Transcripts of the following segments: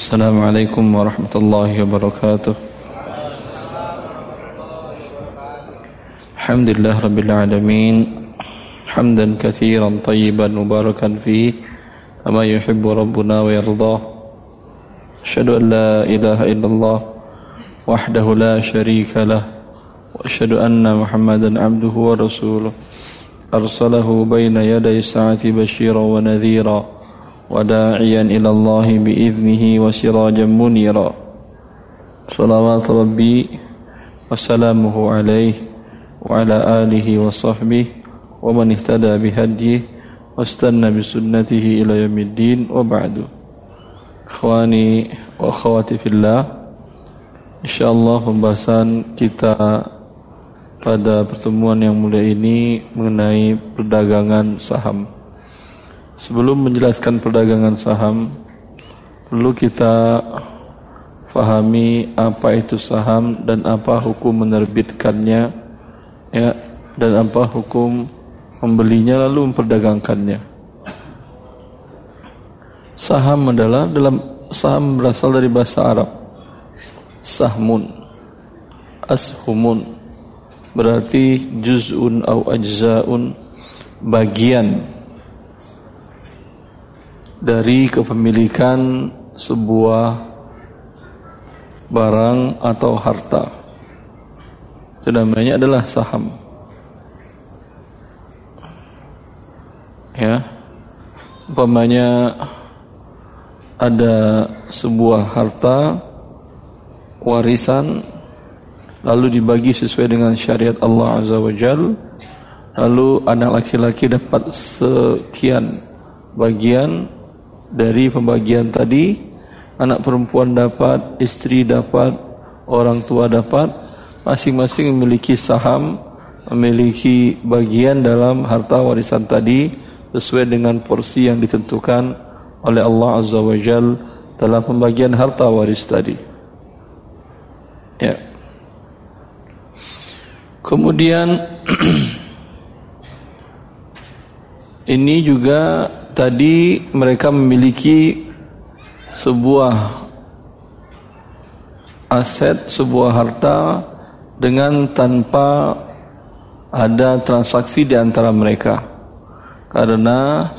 السلام عليكم ورحمة الله وبركاته. الحمد لله رب العالمين. حمدا كثيرا طيبا مباركا فيه. كما يحب ربنا ويرضاه. أشهد أن لا إله إلا الله وحده لا شريك له. وأشهد أن محمدا عبده ورسوله. أرسله بين يدي الساعة بشيرا ونذيرا. وداعيا إلى الله بإذنه وسراجا منيرا صلوات ربي وسلامه عليه وعلى آله وصحبه ومن اهتدى بهديه واستنى بسنته إلى يوم الدين وبعد إخواني وأخواتي في الله InsyaAllah pembahasan kita pada pertemuan yang mulia ini mengenai perdagangan saham. Sebelum menjelaskan perdagangan saham, perlu kita fahami apa itu saham dan apa hukum menerbitkannya, ya, dan apa hukum membelinya lalu memperdagangkannya. Saham adalah dalam saham berasal dari bahasa Arab. Sahmun, ashumun, berarti juz'un au ajza'un, bagian dari kepemilikan sebuah barang atau harta. Namanya adalah saham. Ya. Umpamanya ada sebuah harta warisan lalu dibagi sesuai dengan syariat Allah Azza wa Jal lalu anak laki-laki dapat sekian bagian dari pembagian tadi anak perempuan dapat, istri dapat, orang tua dapat, masing-masing memiliki saham, memiliki bagian dalam harta warisan tadi sesuai dengan porsi yang ditentukan oleh Allah Azza wa Jal dalam pembagian harta waris tadi. Ya. Kemudian ini juga tadi mereka memiliki sebuah aset, sebuah harta dengan tanpa ada transaksi di antara mereka. Karena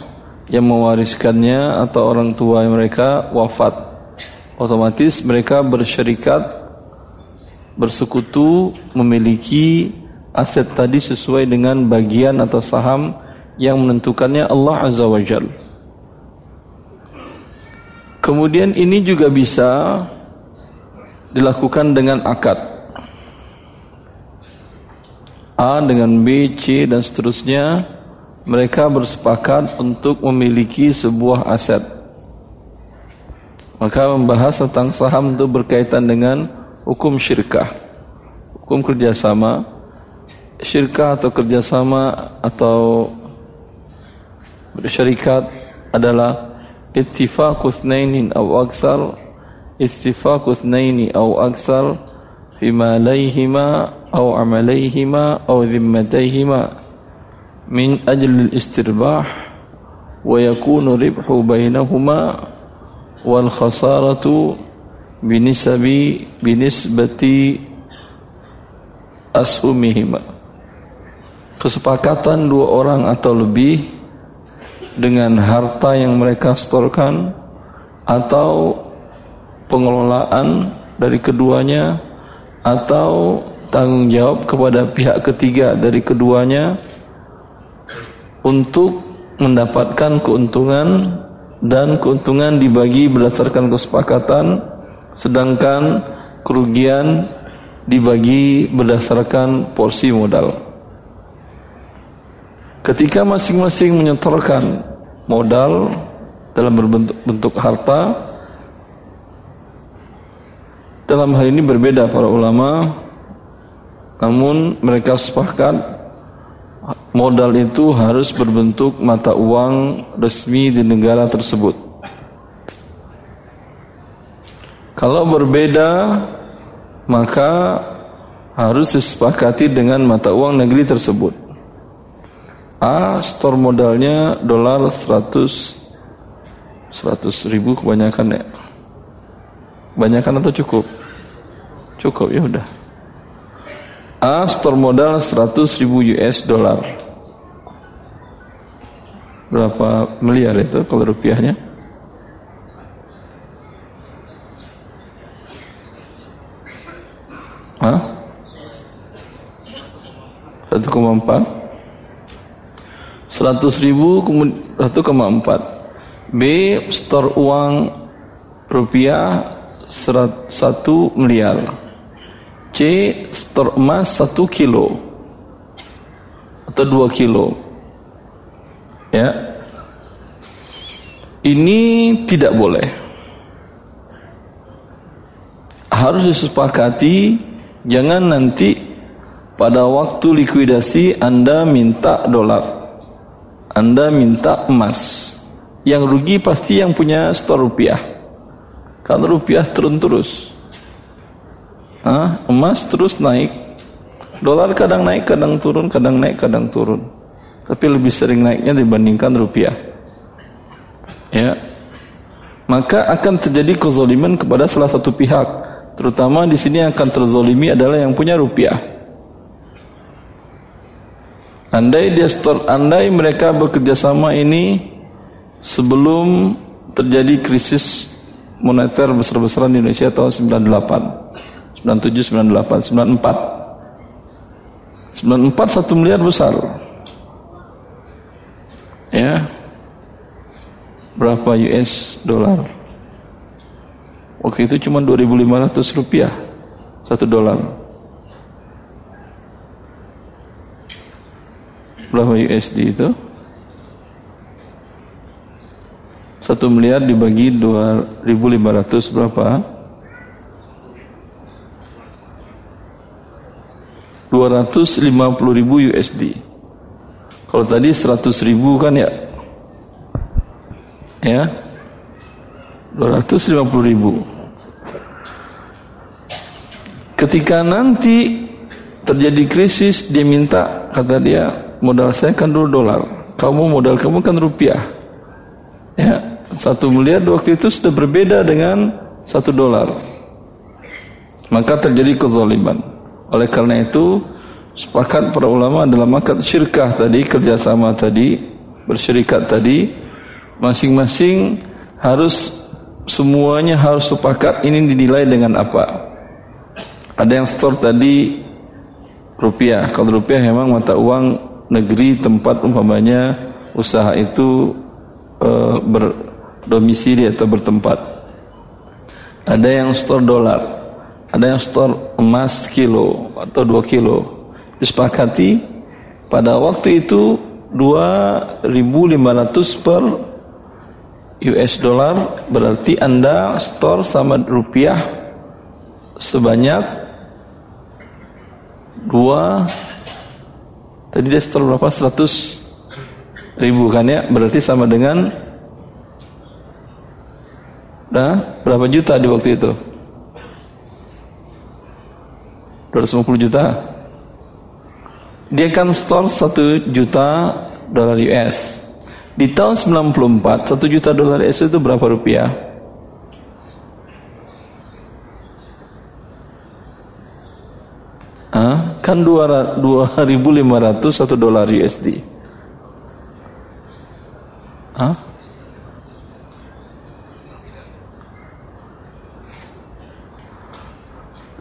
yang mewariskannya atau orang tua mereka wafat. Otomatis mereka bersyarikat bersekutu memiliki aset tadi sesuai dengan bagian atau saham yang menentukannya Allah Azza wa Jal. Kemudian ini juga bisa dilakukan dengan akad. A dengan B, C dan seterusnya mereka bersepakat untuk memiliki sebuah aset. Maka membahas tentang saham itu berkaitan dengan hukum syirkah, hukum kerjasama, syirkah atau kerjasama atau bersyarikat adalah ittifaqu ithnainin aw aksar ittifaqu ithnaini aw aksar fima layhima aw amalayhima aw dhimmatayhima min ajli al-istirbah wa yakunu ribhu bainahuma wal khasaratu binisabi binisbati ashumihima kesepakatan dua orang atau lebih dengan harta yang mereka setorkan atau pengelolaan dari keduanya atau tanggung jawab kepada pihak ketiga dari keduanya untuk mendapatkan keuntungan dan keuntungan dibagi berdasarkan kesepakatan sedangkan kerugian dibagi berdasarkan porsi modal. Ketika masing-masing menyetorkan modal dalam berbentuk bentuk harta, dalam hal ini berbeda para ulama, namun mereka sepakat modal itu harus berbentuk mata uang resmi di negara tersebut. Kalau berbeda, maka harus disepakati dengan mata uang negeri tersebut. A store modalnya dolar 100 100 ribu kebanyakan ya Banyakan atau cukup? Cukup ya udah. A store modal 100 ribu US dollar. Berapa miliar itu kalau rupiahnya? Hah? 1,4 100 ribu 1,4 B store uang rupiah 1 miliar. C store emas 1 kilo atau 2 kilo. Ya. Ini tidak boleh. Harus disepakati Jangan nanti pada waktu likuidasi Anda minta dolar. Anda minta emas. Yang rugi pasti yang punya stor rupiah. Kalau rupiah turun terus. Hah? Emas terus naik. Dolar kadang naik, kadang turun, kadang naik, kadang turun. Tapi lebih sering naiknya dibandingkan rupiah. Ya. Maka akan terjadi kezaliman kepada salah satu pihak Terutama di sini yang akan terzolimi adalah yang punya rupiah. Andai dia store, andai mereka bekerja sama ini sebelum terjadi krisis moneter besar-besaran di Indonesia tahun 98, 97, 98, 94. 94 satu miliar besar. Ya. Berapa US dollar? Waktu itu cuma 2.500 rupiah satu dolar. Berapa USD itu? Satu miliar dibagi 2.500 berapa? 250 ribu USD. Kalau tadi 100 ribu kan ya, ya 250 ribu ketika nanti terjadi krisis dia minta kata dia modal saya kan dulu dolar. Kamu modal kamu kan rupiah. Ya satu miliar waktu itu sudah berbeda dengan satu dolar. Maka terjadi kezaliman. Oleh karena itu sepakat para ulama dalam akad syirkah tadi kerjasama tadi bersyirikat tadi masing-masing harus semuanya harus sepakat ini dinilai dengan apa. Ada yang store tadi rupiah. Kalau rupiah memang mata uang negeri tempat umpamanya usaha itu e, berdomisili atau bertempat. Ada yang store dolar ada yang store emas kilo atau dua kilo. Disepakati pada waktu itu 2500 per US dollar berarti Anda store sama rupiah sebanyak dua tadi dia store berapa? 100 ribu kan ya? Berarti sama dengan nah berapa juta di waktu itu? 250 juta. Dia kan store 1 juta dolar US di tahun 94, 1 juta dolar US itu berapa rupiah? Ah, kan 2.500 satu dolar USD. Hah?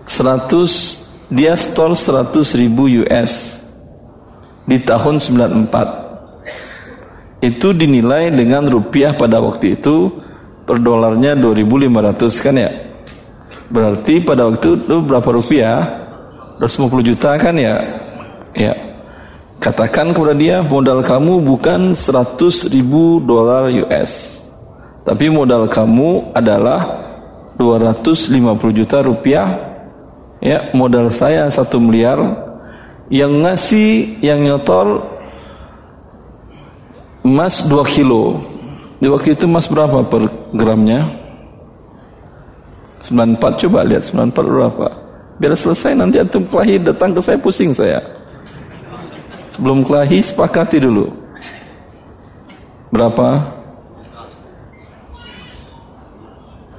Seratus dia store seratus ribu US di tahun 94 itu dinilai dengan rupiah pada waktu itu per dolarnya 2500 kan ya berarti pada waktu itu berapa rupiah 250 juta kan ya? Ya. Katakan kepada dia modal kamu bukan 100 ribu dolar US tapi modal kamu adalah 250 juta rupiah. Ya modal saya satu miliar. Yang ngasih yang nyotor emas 2 kilo. Di waktu itu emas berapa per gramnya? 94 coba lihat 94 berapa biar selesai nanti antum kelahi datang ke saya pusing saya sebelum kelahi sepakati dulu berapa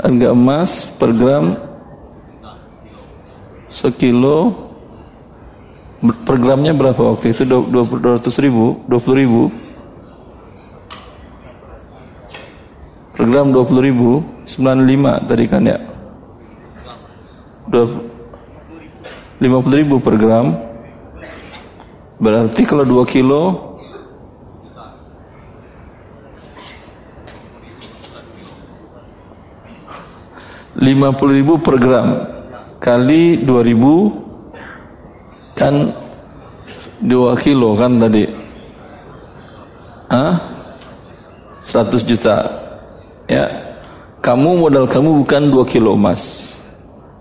Harga emas per gram sekilo per gramnya berapa waktu itu? 200 ribu? 20 ribu? Per gram 20 ribu 95 tadi kan ya 50 ribu per gram. Berarti kalau 2 kilo lima puluh ribu per gram kali dua ribu kan dua kilo kan tadi. Ah seratus juta. Ya. Kamu modal kamu bukan dua kilo emas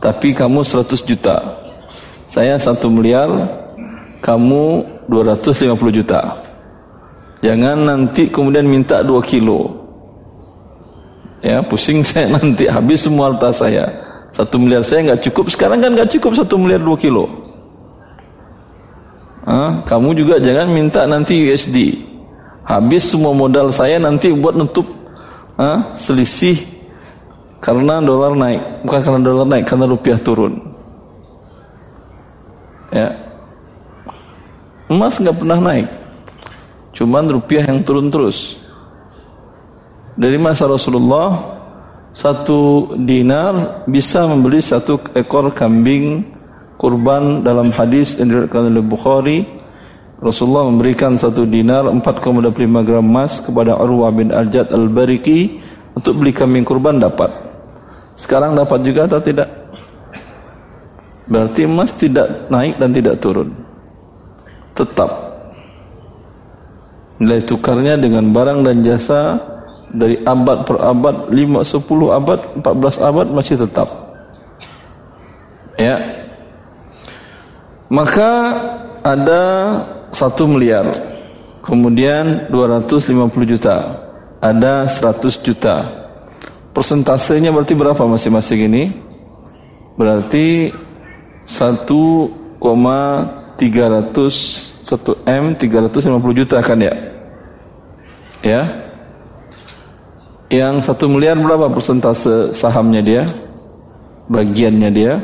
tapi kamu seratus juta saya satu miliar kamu dua ratus lima puluh juta. Jangan nanti kemudian minta dua kilo. Ya pusing saya nanti habis semua harta saya. Satu miliar saya nggak cukup sekarang kan nggak cukup satu miliar dua kilo. Ah, kamu juga jangan minta nanti USD habis semua modal saya nanti buat nutup ah, selisih karena dolar naik bukan karena dolar naik karena rupiah turun ya. Emas nggak pernah naik. Cuman rupiah yang turun terus. Dari masa Rasulullah satu dinar bisa membeli satu ekor kambing kurban dalam hadis yang diriwayatkan oleh Bukhari. Rasulullah memberikan satu dinar 4,25 gram emas kepada Urwah bin Al-Jad Al-Bariki untuk beli kambing kurban dapat. Sekarang dapat juga atau tidak berarti emas tidak naik dan tidak turun. Tetap. Nilai tukarnya dengan barang dan jasa dari abad per abad 5, 10 abad 14 abad masih tetap. Ya. Maka ada satu miliar. Kemudian 250 juta. Ada 100 juta. Persentasenya berarti berapa masing-masing ini? Berarti 1,300 1 M 350 juta kan ya ya yang satu miliar berapa persentase sahamnya dia? Bagiannya dia?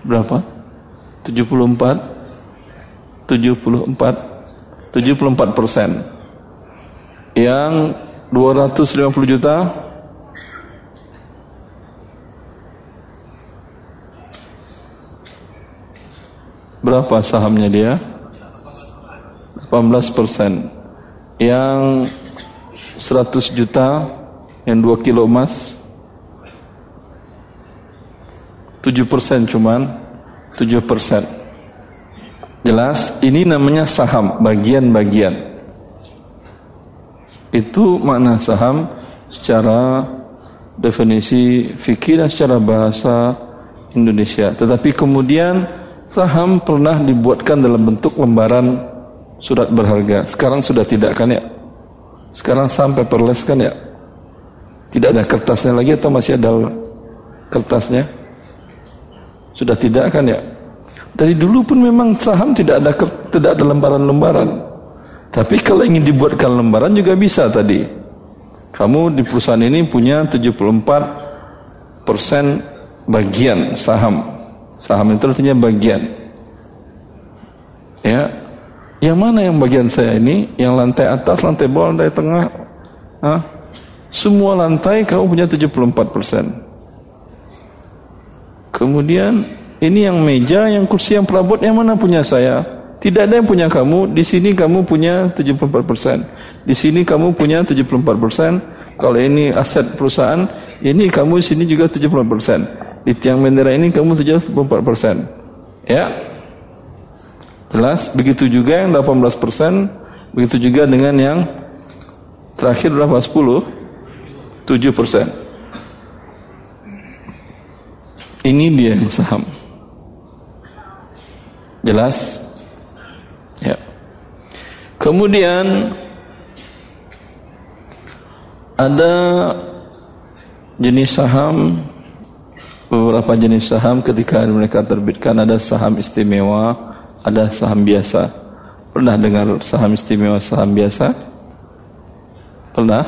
Berapa? 74 74 74 persen Yang 250 juta Berapa sahamnya dia? 18 persen. Yang 100 juta yang 2 kilo emas 7 persen cuman 7 persen. Jelas ini namanya saham bagian-bagian. Itu makna saham secara definisi fikih dan secara bahasa Indonesia. Tetapi kemudian saham pernah dibuatkan dalam bentuk lembaran surat berharga. Sekarang sudah tidak kan ya? Sekarang sampai perles kan ya? Tidak ada kertasnya lagi atau masih ada kertasnya? Sudah tidak kan ya? Dari dulu pun memang saham tidak ada tidak ada lembaran-lembaran. Tapi kalau ingin dibuatkan lembaran juga bisa tadi. Kamu di perusahaan ini punya 74 persen bagian saham. Saham itu artinya bagian. Ya, yang mana yang bagian saya ini? Yang lantai atas, lantai bawah, lantai tengah? Hah? Semua lantai kamu punya 74 persen. Kemudian ini yang meja, yang kursi, yang perabot yang mana punya saya? Tidak ada yang punya kamu. Di sini kamu punya 74 persen. Di sini kamu punya 74 persen. Kalau ini aset perusahaan, ini kamu di sini juga 74 persen. Di tiang bendera ini kamu 74 persen. Ya, Jelas? Begitu juga yang 18 persen, begitu juga dengan yang terakhir berapa? 10? 7 persen. Ini dia yang saham. Jelas? Ya. Kemudian ada jenis saham beberapa jenis saham ketika mereka terbitkan ada saham istimewa ada saham biasa. Pernah dengar saham istimewa saham biasa? Pernah?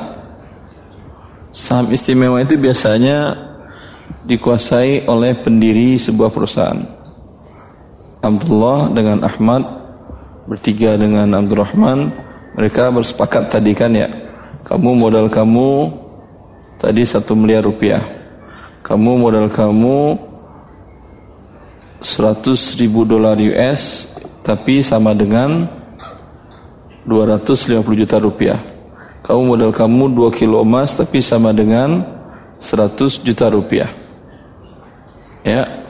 Saham istimewa itu biasanya dikuasai oleh pendiri sebuah perusahaan. Abdullah dengan Ahmad bertiga dengan Abdurrahman mereka bersepakat tadi kan ya kamu modal kamu tadi satu miliar rupiah kamu modal kamu 100 ribu dolar US tapi sama dengan 250 juta rupiah. Kamu modal kamu 2 kilo emas tapi sama dengan 100 juta rupiah. Ya.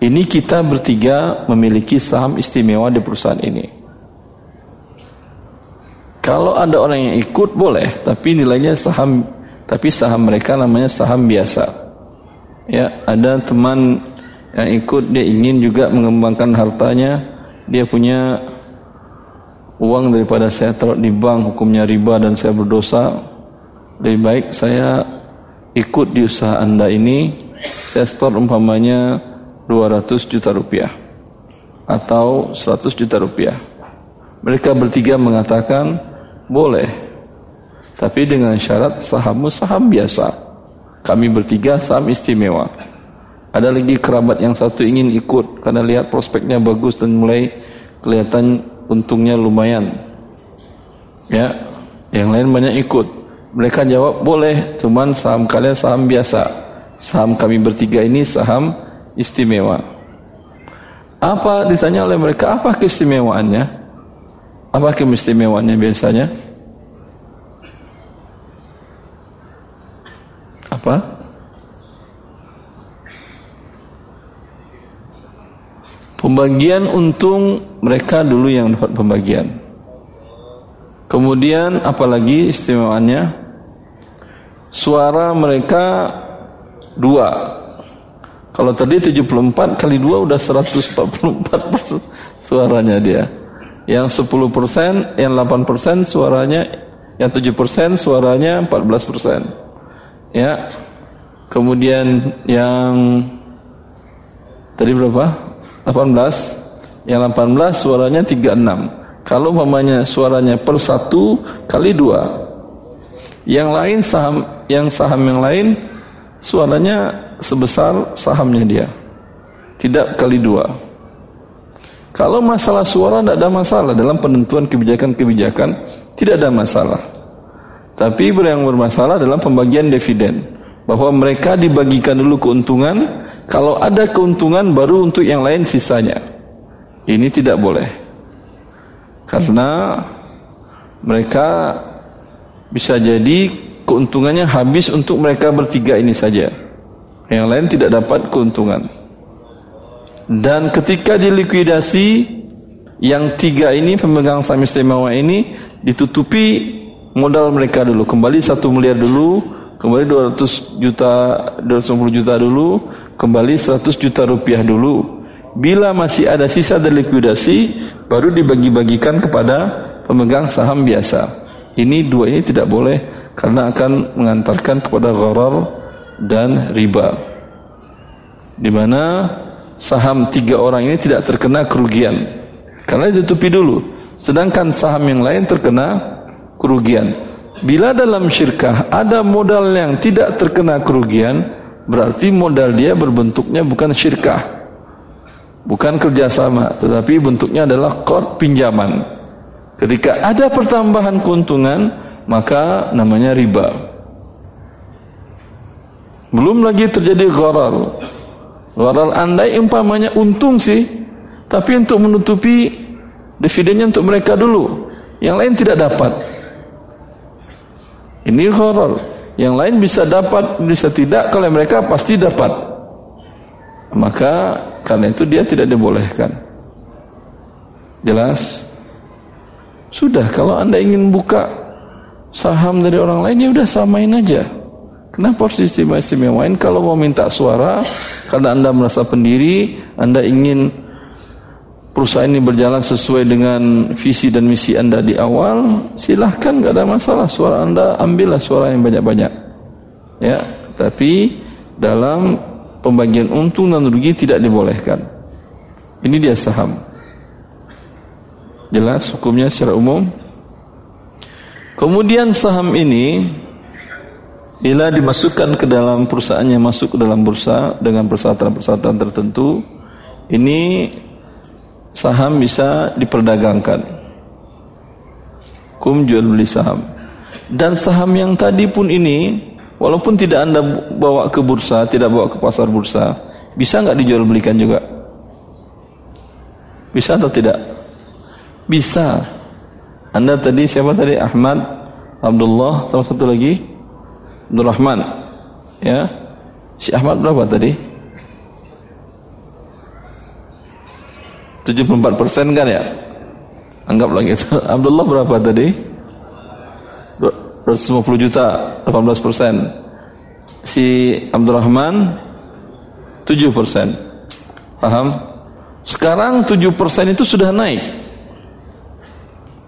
Ini kita bertiga memiliki saham istimewa di perusahaan ini. Kalau ada orang yang ikut boleh, tapi nilainya saham, tapi saham mereka namanya saham biasa. Ya, ada teman yang ikut dia ingin juga mengembangkan hartanya, dia punya uang daripada saya taruh di bank hukumnya riba dan saya berdosa. Lebih baik saya ikut di usaha Anda ini, saya store umpamanya 200 juta rupiah atau 100 juta rupiah. Mereka bertiga mengatakan boleh. Tapi dengan syarat sahammu saham biasa. Kami bertiga saham istimewa. Ada lagi kerabat yang satu ingin ikut karena lihat prospeknya bagus dan mulai kelihatan untungnya lumayan. Ya, yang lain banyak ikut. Mereka jawab boleh, cuman saham kalian saham biasa. Saham kami bertiga ini saham istimewa. Apa ditanya oleh mereka apa keistimewaannya? Apa keistimewaannya biasanya? Apa? Pembagian untung mereka dulu yang dapat pembagian. Kemudian apalagi istimewaannya? Suara mereka dua. Kalau tadi 74 kali dua udah 144 suaranya dia yang 10 persen, yang 8 persen suaranya, yang 7 persen suaranya 14 persen. Ya, kemudian yang tadi berapa? 18. Yang 18 suaranya 36. Kalau mamanya suaranya per satu kali dua. Yang lain saham, yang saham yang lain suaranya sebesar sahamnya dia. Tidak kali dua. Kalau masalah suara tidak ada masalah dalam penentuan kebijakan-kebijakan tidak ada masalah. Tapi yang bermasalah dalam pembagian dividen bahwa mereka dibagikan dulu keuntungan, kalau ada keuntungan baru untuk yang lain sisanya. Ini tidak boleh. Karena mereka bisa jadi keuntungannya habis untuk mereka bertiga ini saja. Yang lain tidak dapat keuntungan. Dan ketika dilikuidasi yang tiga ini pemegang saham istimewa ini ditutupi modal mereka dulu. Kembali satu miliar dulu kembali 200 juta 250 juta dulu kembali 100 juta rupiah dulu. Bila masih ada sisa dari likuidasi baru dibagi-bagikan kepada pemegang saham biasa. Ini dua ini tidak boleh karena akan mengantarkan kepada gharar dan riba. Di mana saham tiga orang ini tidak terkena kerugian. Karena ditutupi dulu. Sedangkan saham yang lain terkena kerugian. Bila dalam syirkah ada modal yang tidak terkena kerugian berarti modal dia berbentuknya bukan syirkah. Bukan kerjasama tetapi bentuknya adalah kor pinjaman. Ketika ada pertambahan keuntungan maka namanya riba. Belum lagi terjadi gharar. Waral andai umpamanya untung sih, tapi untuk menutupi dividennya untuk mereka dulu. Yang lain tidak dapat. Ini horor. Yang lain bisa dapat, bisa tidak. Kalau mereka pasti dapat. Maka karena itu dia tidak dibolehkan. Jelas? Sudah kalau anda ingin buka saham dari orang lain ya udah samain aja. Kenapa harus istimewa-istimewain? Kalau mau minta suara, karena Anda merasa pendiri, Anda ingin perusahaan ini berjalan sesuai dengan visi dan misi Anda di awal, silahkan, gak ada masalah. Suara Anda ambillah suara yang banyak-banyak. Ya, tapi dalam pembagian untung dan rugi tidak dibolehkan. Ini dia saham. Jelas hukumnya secara umum. Kemudian saham ini bila dimasukkan ke dalam perusahaannya masuk ke dalam bursa dengan persyaratan-persyaratan tertentu, ini saham bisa diperdagangkan. Kum jual beli saham. Dan saham yang tadi pun ini, walaupun tidak anda bawa ke bursa, tidak bawa ke pasar bursa, bisa nggak dijual belikan juga? Bisa atau tidak? Bisa. Anda tadi siapa tadi? Ahmad, Abdullah, sama satu lagi Abdul Rahman. Ya. Si Ahmad berapa tadi? 74 persen kan ya? Anggaplah gitu. Abdullah berapa tadi? 250 juta, 18 persen. Si Abdul Rahman 7 persen. Paham? Sekarang 7 persen itu sudah naik.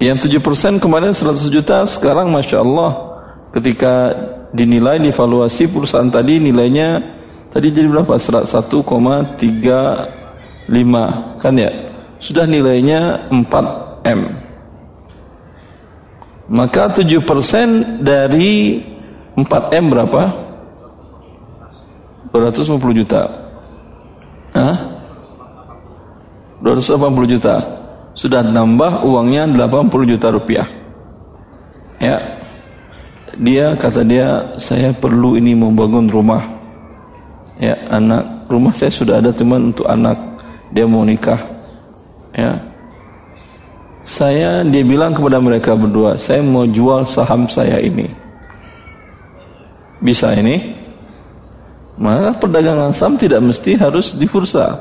Yang 7 persen kemarin 100 juta, sekarang Masya Allah ketika dinilai divaluasi perusahaan tadi nilainya tadi jadi berapa? 1,35 kan ya? Sudah nilainya 4 M. Maka 7% dari 4 M berapa? 250 juta. Hah? 280 juta. Sudah nambah uangnya 80 juta rupiah. Ya, dia kata dia saya perlu ini membangun rumah ya anak rumah saya sudah ada teman untuk anak dia mau nikah. Ya. Saya dia bilang kepada mereka berdua saya mau jual saham saya ini. Bisa ini? Maka perdagangan saham tidak mesti harus di bursa.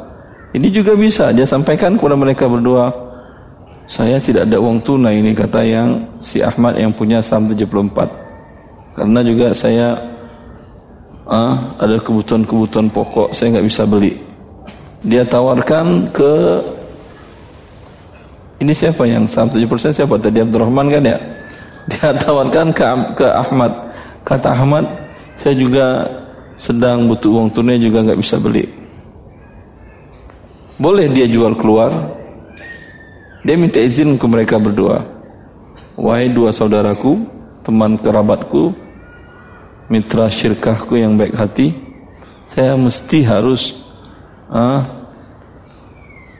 Ini juga bisa. Dia sampaikan kepada mereka berdua saya tidak ada uang tunai ini kata yang si Ahmad yang punya saham 74 karena juga saya ah, ada kebutuhan-kebutuhan pokok saya nggak bisa beli dia tawarkan ke ini siapa yang saham 7% siapa? Tadi Abdurrahman kan ya? Dia tawarkan ke, ke Ahmad. Kata Ahmad saya juga sedang butuh uang tunai juga nggak bisa beli. Boleh dia jual keluar. Dia minta izin ke mereka berdua. Wahai dua saudaraku teman kerabatku, mitra syirkahku yang baik hati, saya mesti harus ah,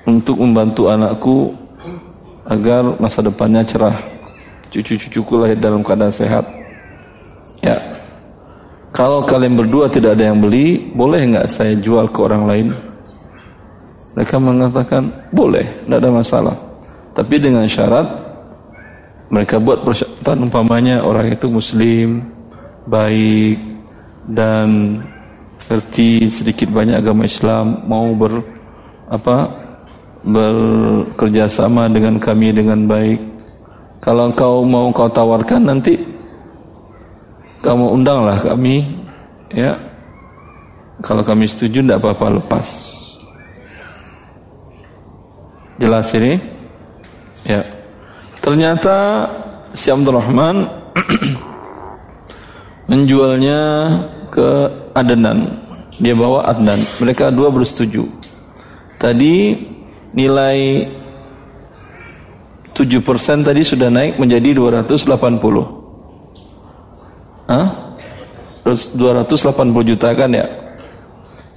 untuk membantu anakku agar masa depannya cerah. Cucu-cucuku lahir dalam keadaan sehat. Ya. Kalau kalian berdua tidak ada yang beli, boleh nggak saya jual ke orang lain? Mereka mengatakan boleh, tidak ada masalah. Tapi dengan syarat mereka buat persyaratan umpamanya orang itu muslim baik dan ngerti sedikit banyak agama Islam mau ber apa bekerja sama dengan kami dengan baik. Kalau kau mau kau tawarkan nanti kamu undanglah kami ya. Kalau kami setuju tidak apa-apa lepas. Jelas ini? Ya. Ternyata si Abdul Rahman menjualnya ke Adnan. Dia bawa Adnan. Mereka dua bersetuju. Tadi nilai 7% tadi sudah naik menjadi 280. Hah? 280 juta kan ya?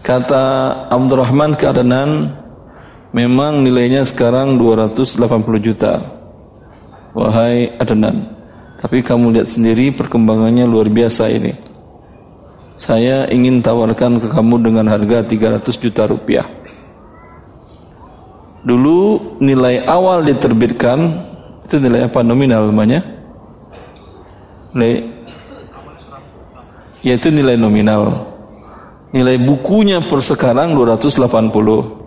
Kata Abdurrahman ke Adnan, memang nilainya sekarang 280 juta wahai Adnan tapi kamu lihat sendiri perkembangannya luar biasa ini saya ingin tawarkan ke kamu dengan harga 300 juta rupiah. Dulu nilai awal diterbitkan itu nilai apa nominal namanya? Nilai yaitu nilai nominal. Nilai bukunya per sekarang 280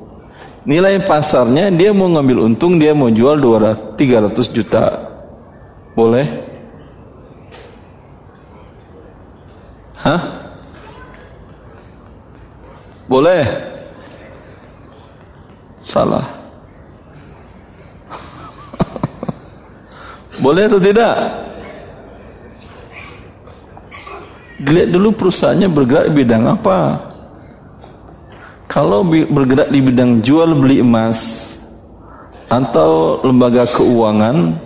nilai pasarnya dia mau ngambil untung dia mau jual 200 300 juta. Boleh? Hah? Boleh? Salah. Boleh atau tidak? Dilihat dulu perusahaannya bergerak di bidang apa? Kalau bergerak di bidang jual beli emas atau lembaga keuangan,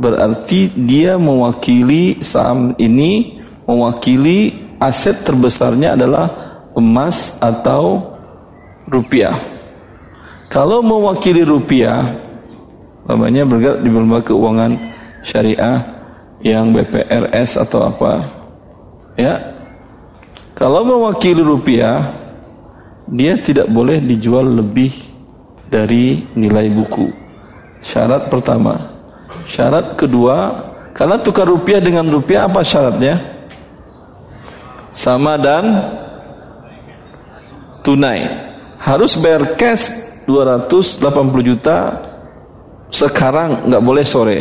berarti dia mewakili saham ini mewakili aset terbesarnya adalah emas atau rupiah. Kalau mewakili rupiah, namanya bergerak di lembaga keuangan syariah yang BPRS atau apa, ya. Kalau mewakili rupiah, dia tidak boleh dijual lebih dari nilai buku. Syarat pertama. Syarat kedua, karena tukar rupiah dengan rupiah apa syaratnya? Sama dan tunai. Harus bayar cash 280 juta sekarang nggak boleh sore.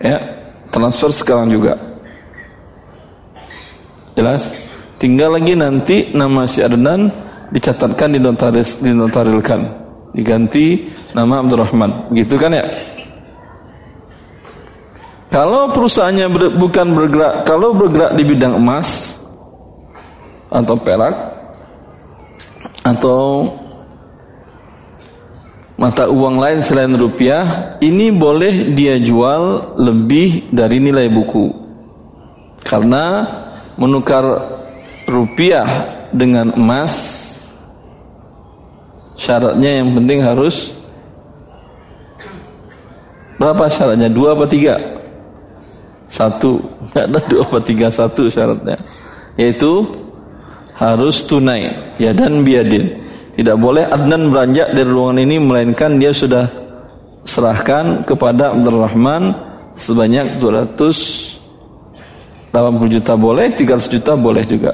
Ya, transfer sekarang juga. Jelas? Tinggal lagi nanti nama si Adnan dicatatkan di notaris dinotarilkan. Diganti nama Abdurrahman. Begitu kan ya? Kalau perusahaannya ber, bukan bergerak, kalau bergerak di bidang emas atau perak atau mata uang lain selain rupiah, ini boleh dia jual lebih dari nilai buku. Karena menukar rupiah dengan emas syaratnya yang penting harus berapa syaratnya? Dua apa tiga? Satu, nggak ada dua apa tiga satu syaratnya. Yaitu harus tunai, ya dan biadin. Tidak boleh Adnan beranjak dari ruangan ini melainkan dia sudah serahkan kepada Abdurrahman sebanyak 280 juta boleh, 300 juta boleh juga.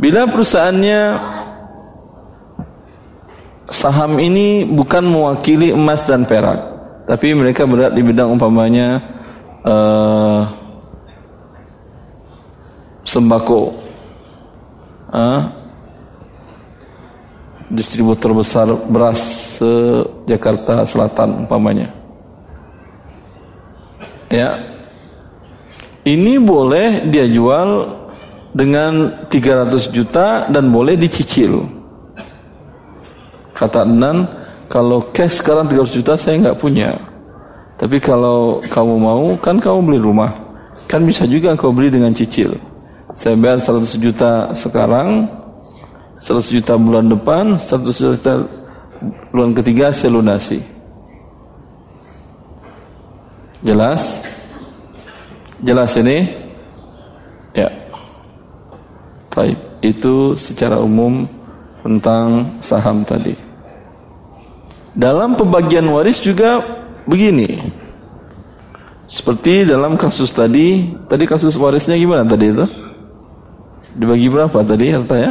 Bila perusahaannya saham ini bukan mewakili emas dan perak, tapi mereka berada di bidang umpamanya uh, sembako uh, distributor besar beras se Jakarta Selatan umpamanya. Ya. Ini boleh dia jual dengan 300 juta dan boleh dicicil. Kata Anan kalau cash sekarang 300 juta saya nggak punya. Tapi kalau kamu mau, kan kamu beli rumah. Kan bisa juga kau beli dengan cicil. Saya bayar 100 juta sekarang, 100 juta bulan depan, 100 juta bulan ketiga saya lunasi. Jelas? Jelas ini? Ya. Baik, itu secara umum tentang saham tadi. Dalam pembagian waris juga begini. Seperti dalam kasus tadi, tadi kasus warisnya gimana tadi itu? Dibagi berapa tadi hartanya?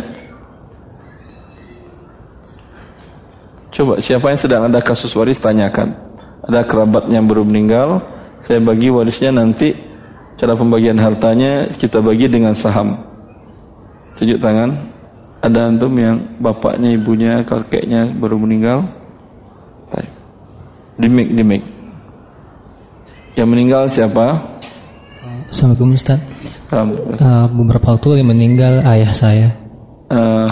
Coba siapa yang sedang ada kasus waris tanyakan. Ada kerabat yang baru meninggal, saya bagi warisnya nanti cara pembagian hartanya kita bagi dengan saham. Tunjuk tangan. Ada antum yang bapaknya, ibunya, kakeknya baru meninggal? Dimik, dimik. Yang meninggal siapa? Assalamualaikum Ustaz. Uh, beberapa waktu yang meninggal ayah saya. Uh,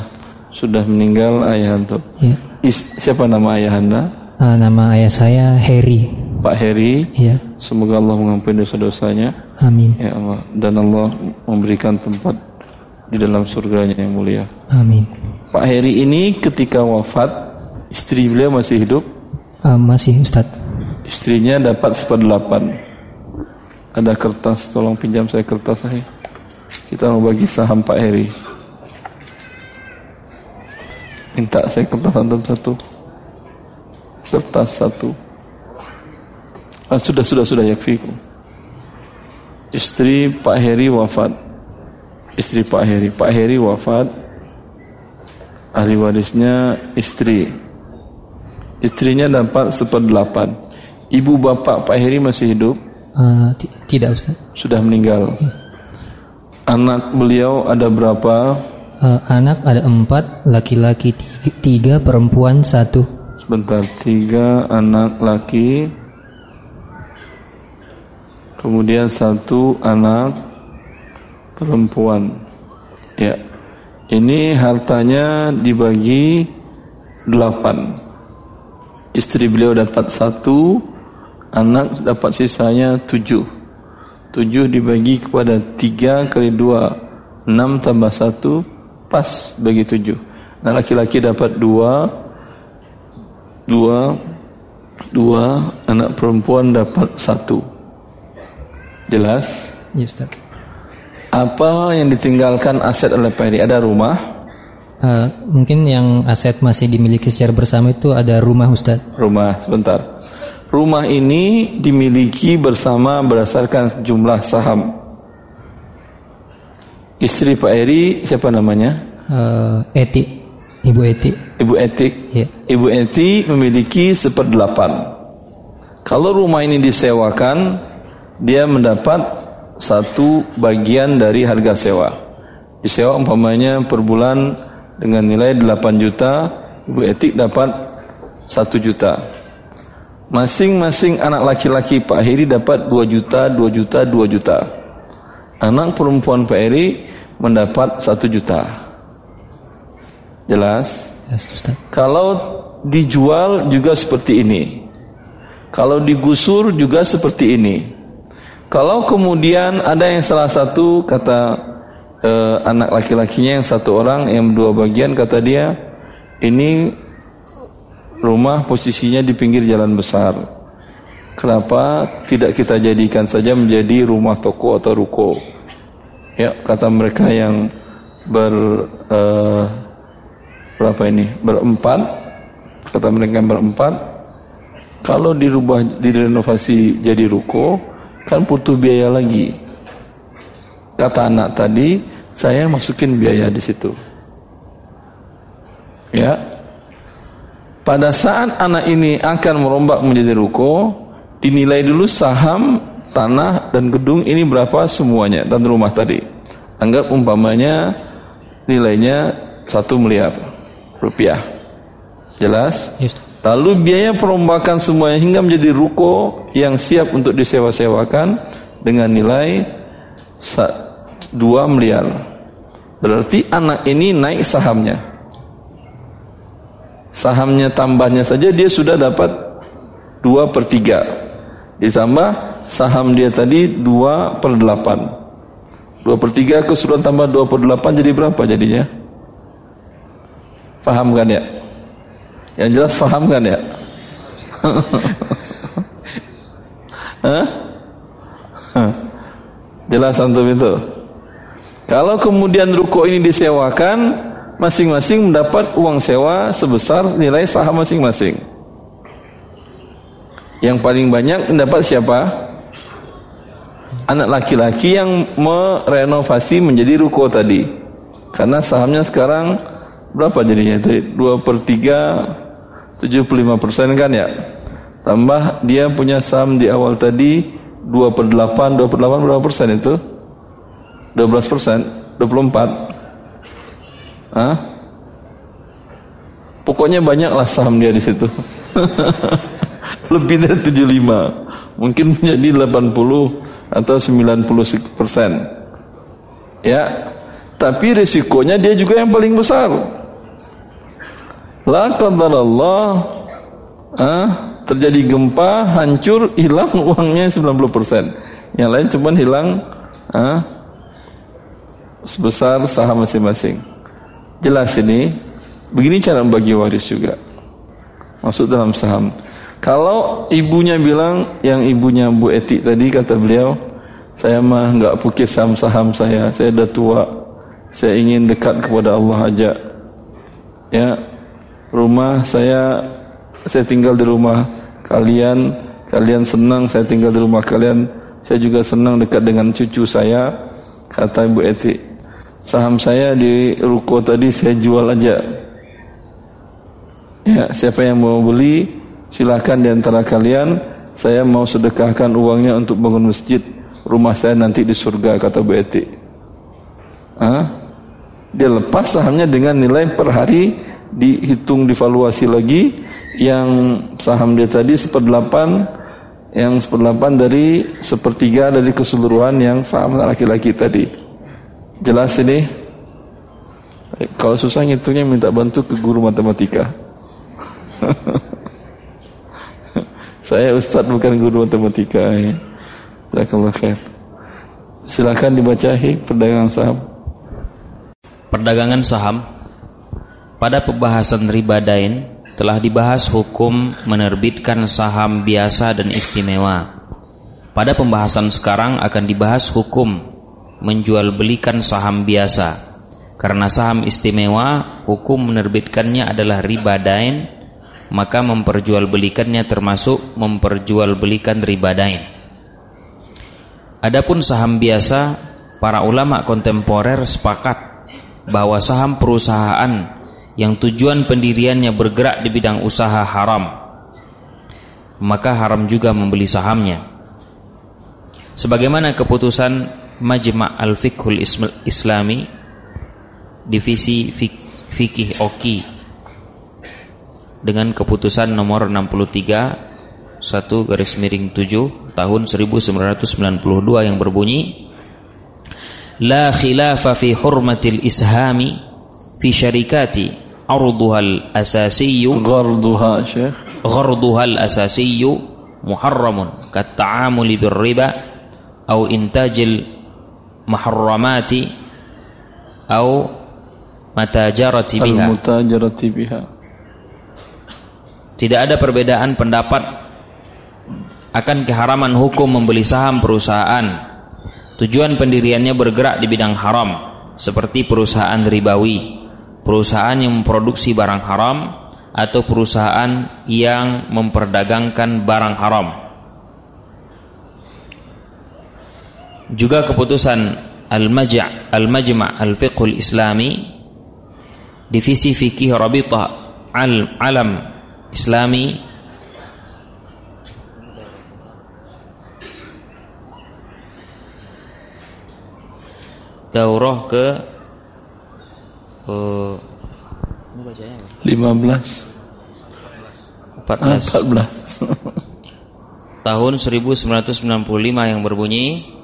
sudah meninggal ayah antum. Ya. Is, siapa nama ayah anda? Uh, nama ayah saya Heri. Pak Heri. Ya. Semoga Allah mengampuni dosa-dosanya. Amin. Ya Allah. Dan Allah memberikan tempat di dalam surganya yang mulia. Amin. Pak Heri ini ketika wafat, istri beliau masih hidup? Uh, masih Ustaz. Istrinya dapat seperdelapan. Ada kertas, tolong pinjam saya kertas saya. Kita mau bagi saham Pak Heri. Minta saya kertas antum satu. Kertas satu. Ah, sudah, sudah, sudah yakfiku. Istri Pak Heri wafat. Istri Pak Heri. Pak Heri wafat. Ahli warisnya istri Istrinya dapat seperdelapan. Ibu bapak Pak Heri masih hidup? Uh, tidak Ustaz. Sudah meninggal. Hmm. Anak beliau ada berapa? Uh, anak ada empat, laki-laki tiga, tiga, perempuan satu. Sebentar, tiga anak laki, kemudian satu anak perempuan. Ya, ini hartanya dibagi delapan. Istri beliau dapat satu, Anak dapat sisanya tujuh. Tujuh dibagi kepada tiga kali dua. Enam tambah satu pas bagi tujuh. Nah laki-laki dapat dua. Dua. Dua. Anak perempuan dapat satu. Jelas? Ya Ustaz. Apa yang ditinggalkan aset oleh Pak Ada rumah? Uh, mungkin yang aset masih dimiliki secara bersama itu ada rumah Ustaz. Rumah, sebentar. Rumah ini dimiliki bersama berdasarkan jumlah saham. Istri Pak Eri siapa namanya? Uh, Eti, Ibu Eti. Ibu Etik. Ya. Ibu Eti memiliki seperdelapan. Kalau rumah ini disewakan, dia mendapat satu bagian dari harga sewa. Disewa umpamanya per bulan dengan nilai 8 juta, Ibu Etik dapat 1 juta. Masing-masing anak laki-laki Pak Heri dapat 2 juta, 2 juta, 2 juta. Anak perempuan Pak Heri mendapat 1 juta. Jelas? Yes, Ustaz. Kalau dijual juga seperti ini. Kalau digusur juga seperti ini. Kalau kemudian ada yang salah satu kata eh, anak laki-lakinya yang satu orang yang dua bagian kata dia ini rumah posisinya di pinggir jalan besar. Kenapa tidak kita jadikan saja menjadi rumah toko atau ruko? Ya kata mereka yang ber eh, berapa ini berempat kata mereka yang berempat kalau dirubah direnovasi jadi ruko kan butuh biaya lagi kata anak tadi, saya masukin biaya di situ. Ya. Pada saat anak ini akan merombak menjadi ruko, dinilai dulu saham, tanah dan gedung ini berapa semuanya dan rumah tadi. Anggap umpamanya nilainya satu miliar rupiah. Jelas? Yes. Lalu biaya perombakan semuanya hingga menjadi ruko yang siap untuk disewa-sewakan dengan nilai 2 miliar. Berarti anak ini naik sahamnya. Sahamnya tambahnya saja dia sudah dapat 2 per 3. Ditambah saham dia tadi 2 per 8. 2 per 3 keseluruhan tambah 2 per 8 jadi berapa jadinya? Paham kan ya? Yang jelas paham kan ya? Hah? Jelas antum itu? Kalau kemudian ruko ini disewakan, masing-masing mendapat uang sewa sebesar nilai saham masing-masing. Yang paling banyak mendapat siapa? Anak laki-laki yang merenovasi menjadi ruko tadi. Karena sahamnya sekarang berapa jadinya itu? 2 per 3, 75 persen kan ya? Tambah dia punya saham di awal tadi 2 per 8, 2 per 8 berapa persen itu? 12 persen, 24. Hah? Pokoknya banyaklah saham dia di situ. Lebih dari 75. Mungkin menjadi 80 atau 90 persen. Ya. Tapi risikonya dia juga yang paling besar. La Allah ah, terjadi gempa, hancur, hilang uangnya 90 persen. Yang lain cuma hilang ah, sebesar saham masing-masing. Jelas ini, begini cara membagi waris juga. Masuk dalam saham. Kalau ibunya bilang, yang ibunya Bu Eti tadi kata beliau, saya mah nggak pukis saham-saham saya, saya udah tua, saya ingin dekat kepada Allah aja. Ya, rumah saya, saya tinggal di rumah kalian, kalian senang saya tinggal di rumah kalian, saya juga senang dekat dengan cucu saya, kata Ibu Eti saham saya di ruko tadi saya jual aja. Ya, siapa yang mau beli silakan di antara kalian. Saya mau sedekahkan uangnya untuk bangun masjid rumah saya nanti di surga kata Bu Eti. Hah? Dia lepas sahamnya dengan nilai per hari dihitung divaluasi lagi yang saham dia tadi seperdelapan yang seperdelapan dari sepertiga dari keseluruhan yang saham laki-laki tadi. Jelas ini? Kalau susah ngitungnya minta bantu ke guru matematika. Saya Ustaz bukan guru matematika ya. Jazakallah khair. Silakan dibaca perdagangan saham. Perdagangan saham pada pembahasan riba dain telah dibahas hukum menerbitkan saham biasa dan istimewa. Pada pembahasan sekarang akan dibahas hukum menjual belikan saham biasa. Karena saham istimewa, hukum menerbitkannya adalah riba dain, maka memperjualbelikannya termasuk memperjualbelikan riba dain. Adapun saham biasa, para ulama kontemporer sepakat bahwa saham perusahaan yang tujuan pendiriannya bergerak di bidang usaha haram, maka haram juga membeli sahamnya. Sebagaimana keputusan Majma' Al-Fiqhul Islami Divisi Fik Fikih Oki. Dengan keputusan nomor 63 1 garis miring 7 tahun 1992 yang berbunyi La khilafa fi hurmatil ishami fi syarikati arduha al-asasiyyu gharduha syekh. Gharduha al-asasiyyu muharramun kat ta'amuli bir riba au intajil muharramati au matajarati biha al-mutajarati biha tidak ada perbedaan pendapat akan keharaman hukum membeli saham perusahaan. Tujuan pendiriannya bergerak di bidang haram, seperti perusahaan ribawi, perusahaan yang memproduksi barang haram, atau perusahaan yang memperdagangkan barang haram. Juga keputusan Al-Majma' Al-Majma' Al-Fiqhul Islami Divisi Fikih Rabitah Al-Alam Islami. Daurah ke uh, ini bacanya apa? 15 14 14 tahun 1995 yang berbunyi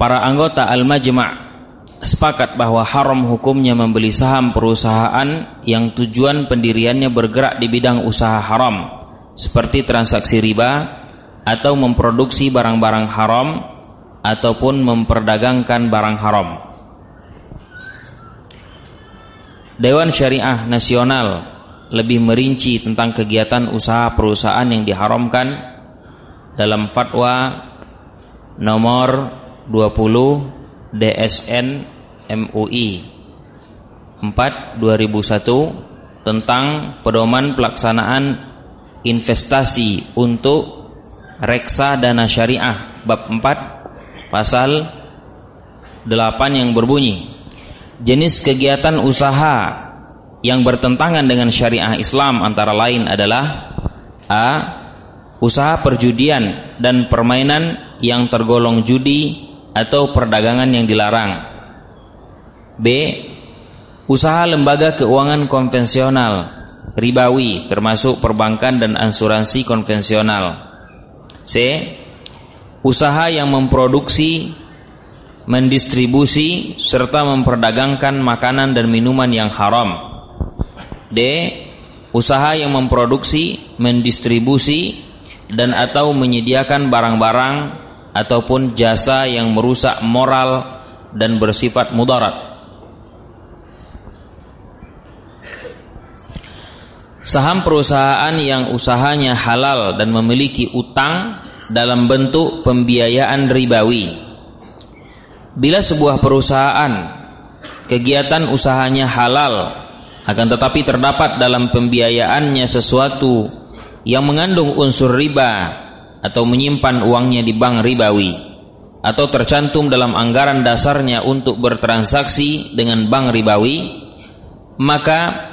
para anggota Al-Majma' sepakat bahwa haram hukumnya membeli saham perusahaan yang tujuan pendiriannya bergerak di bidang usaha haram seperti transaksi riba atau memproduksi barang-barang haram ataupun memperdagangkan barang haram. Dewan Syariah Nasional lebih merinci tentang kegiatan usaha perusahaan yang diharamkan dalam fatwa nomor 20 DSN MUI 4 2001 tentang pedoman pelaksanaan investasi untuk reksa dana syariah bab 4 pasal 8 yang berbunyi jenis kegiatan usaha yang bertentangan dengan syariah Islam antara lain adalah A. Usaha perjudian dan permainan yang tergolong judi atau perdagangan yang dilarang B. Usaha lembaga keuangan konvensional ribawi termasuk perbankan dan asuransi konvensional C usaha yang memproduksi, mendistribusi serta memperdagangkan makanan dan minuman yang haram. D. Usaha yang memproduksi, mendistribusi dan atau menyediakan barang-barang ataupun jasa yang merusak moral dan bersifat mudarat. Saham perusahaan yang usahanya halal dan memiliki utang dalam bentuk pembiayaan ribawi. Bila sebuah perusahaan kegiatan usahanya halal akan tetapi terdapat dalam pembiayaannya sesuatu yang mengandung unsur riba atau menyimpan uangnya di bank ribawi atau tercantum dalam anggaran dasarnya untuk bertransaksi dengan bank ribawi maka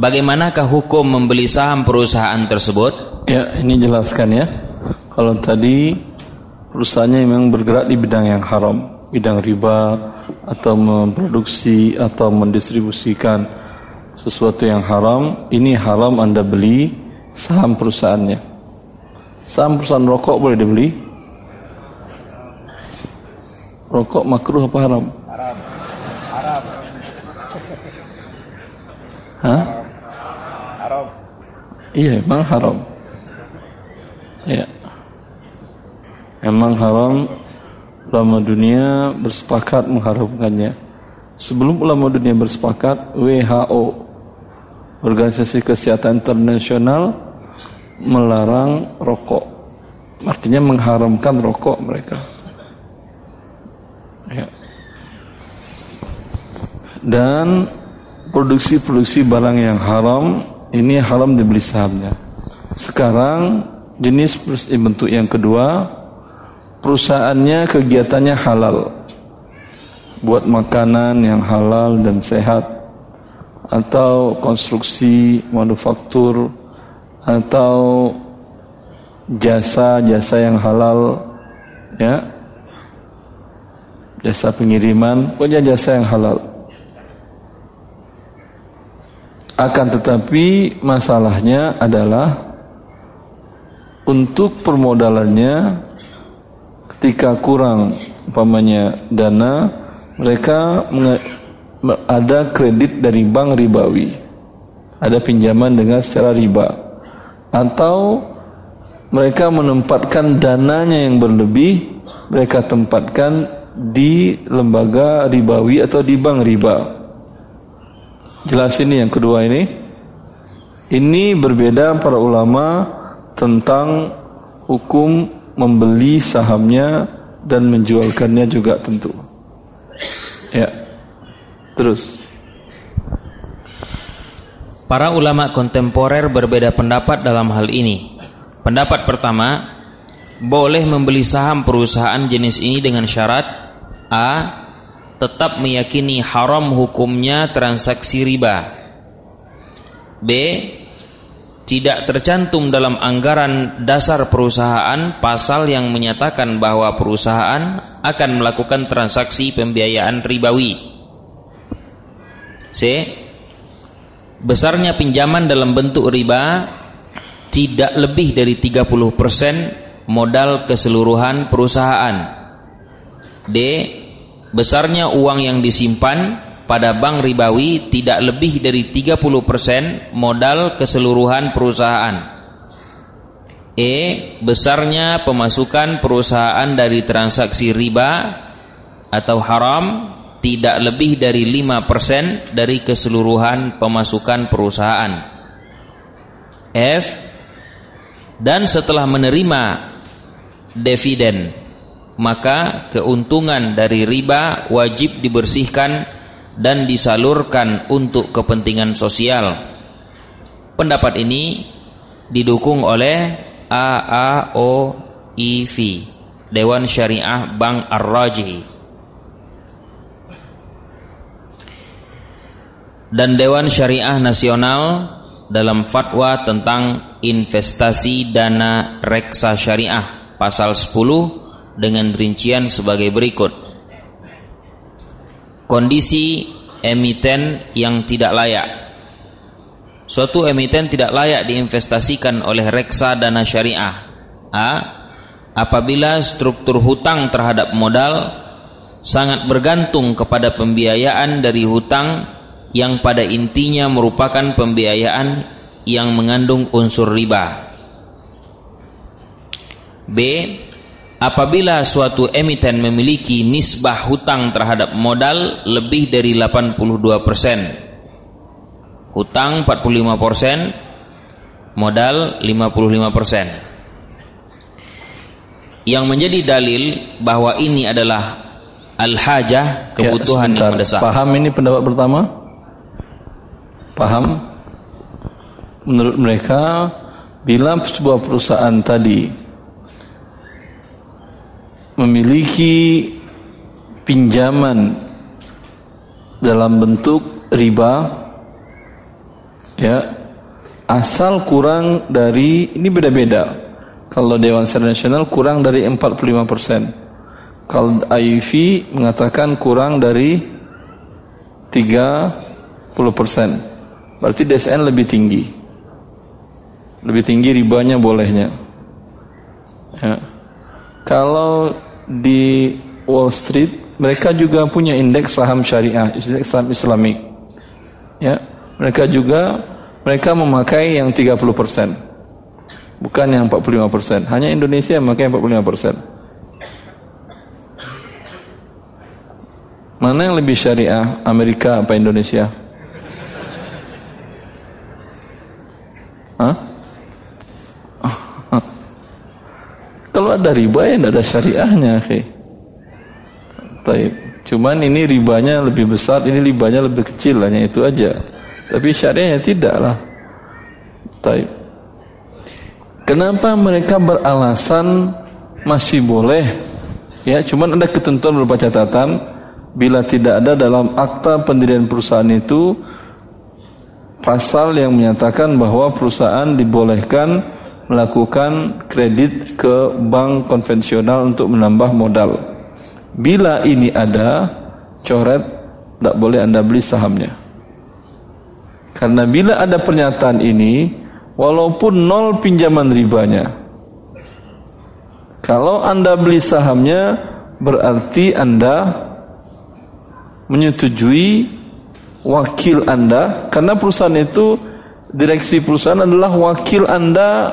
bagaimanakah hukum membeli saham perusahaan tersebut? Ya, ini jelaskan ya. Kalau tadi perusahaannya memang bergerak di bidang yang haram, bidang riba atau memproduksi atau mendistribusikan sesuatu yang haram, ini haram Anda beli saham perusahaannya. Saham perusahaan rokok boleh dibeli? Rokok makruh apa haram? Haram. Haram. Hah? Haram. Iya, memang haram. Ya. Memang haram ulama dunia bersepakat mengharamkannya. Sebelum ulama dunia bersepakat, WHO Organisasi Kesehatan Internasional melarang rokok. Artinya mengharamkan rokok mereka. Ya. Dan produksi-produksi barang yang haram ini haram dibeli sahamnya. Sekarang jenis bentuk yang kedua perusahaannya kegiatannya halal buat makanan yang halal dan sehat atau konstruksi manufaktur atau jasa-jasa yang halal ya. Jasa pengiriman punya jasa yang halal. Akan tetapi masalahnya adalah untuk permodalannya ketika kurang umpamanya dana mereka ada kredit dari bank ribawi. Ada pinjaman dengan secara riba atau mereka menempatkan dananya yang berlebih mereka tempatkan di lembaga ribawi atau di bank riba jelas ini yang kedua ini ini berbeda para ulama tentang hukum membeli sahamnya dan menjualkannya juga tentu. Ya. Terus. Para ulama kontemporer berbeda pendapat dalam hal ini. Pendapat pertama, boleh membeli saham perusahaan jenis ini dengan syarat A. Tetap meyakini haram hukumnya transaksi riba B tidak tercantum dalam anggaran dasar perusahaan pasal yang menyatakan bahwa perusahaan akan melakukan transaksi pembiayaan ribawi. C. Besarnya pinjaman dalam bentuk riba tidak lebih dari 30% modal keseluruhan perusahaan. D. Besarnya uang yang disimpan pada bank ribawi tidak lebih dari 30% modal keseluruhan perusahaan. E. Besarnya pemasukan perusahaan dari transaksi riba atau haram tidak lebih dari 5% dari keseluruhan pemasukan perusahaan. F. Dan setelah menerima dividen, maka keuntungan dari riba wajib dibersihkan dan disalurkan untuk kepentingan sosial. Pendapat ini didukung oleh AAOIV, Dewan Syariah Bank Ar-Rajih. Dan Dewan Syariah Nasional dalam fatwa tentang investasi dana reksa syariah pasal 10 dengan rincian sebagai berikut kondisi emiten yang tidak layak. Suatu emiten tidak layak diinvestasikan oleh reksa dana syariah. A. Apabila struktur hutang terhadap modal sangat bergantung kepada pembiayaan dari hutang yang pada intinya merupakan pembiayaan yang mengandung unsur riba. B apabila suatu emiten memiliki nisbah hutang terhadap modal lebih dari 82%. Hutang 45%, modal 55%. Yang menjadi dalil bahwa ini adalah al-hajah, kebutuhan ya, yang mendesak. Paham ini pendapat pertama? Paham? Menurut mereka bila sebuah perusahaan tadi memiliki pinjaman dalam bentuk riba ya asal kurang dari ini beda-beda. Kalau Dewan Syariah Nasional kurang dari 45% kalau IUV mengatakan kurang dari 30% berarti DSN lebih tinggi lebih tinggi ribanya bolehnya ya kalau di Wall Street mereka juga punya indeks saham syariah, indeks saham Islamik. Ya, mereka juga mereka memakai yang 30%. Bukan yang 45%. Hanya Indonesia yang pakai 45%. Mana yang lebih syariah, Amerika apa Indonesia? Kalau ada riba ya tidak ada syariahnya, okay. Taib. Cuman ini ribanya lebih besar, ini ribanya lebih kecil, hanya itu aja. Tapi syariahnya tidak lah. Taib. Kenapa mereka beralasan masih boleh? Ya, cuman ada ketentuan berupa catatan bila tidak ada dalam akta pendirian perusahaan itu pasal yang menyatakan bahwa perusahaan dibolehkan melakukan kredit ke bank konvensional untuk menambah modal. Bila ini ada, coret tidak boleh Anda beli sahamnya. Karena bila ada pernyataan ini, walaupun nol pinjaman ribanya, kalau Anda beli sahamnya, berarti Anda menyetujui wakil Anda karena perusahaan itu direksi perusahaan adalah wakil Anda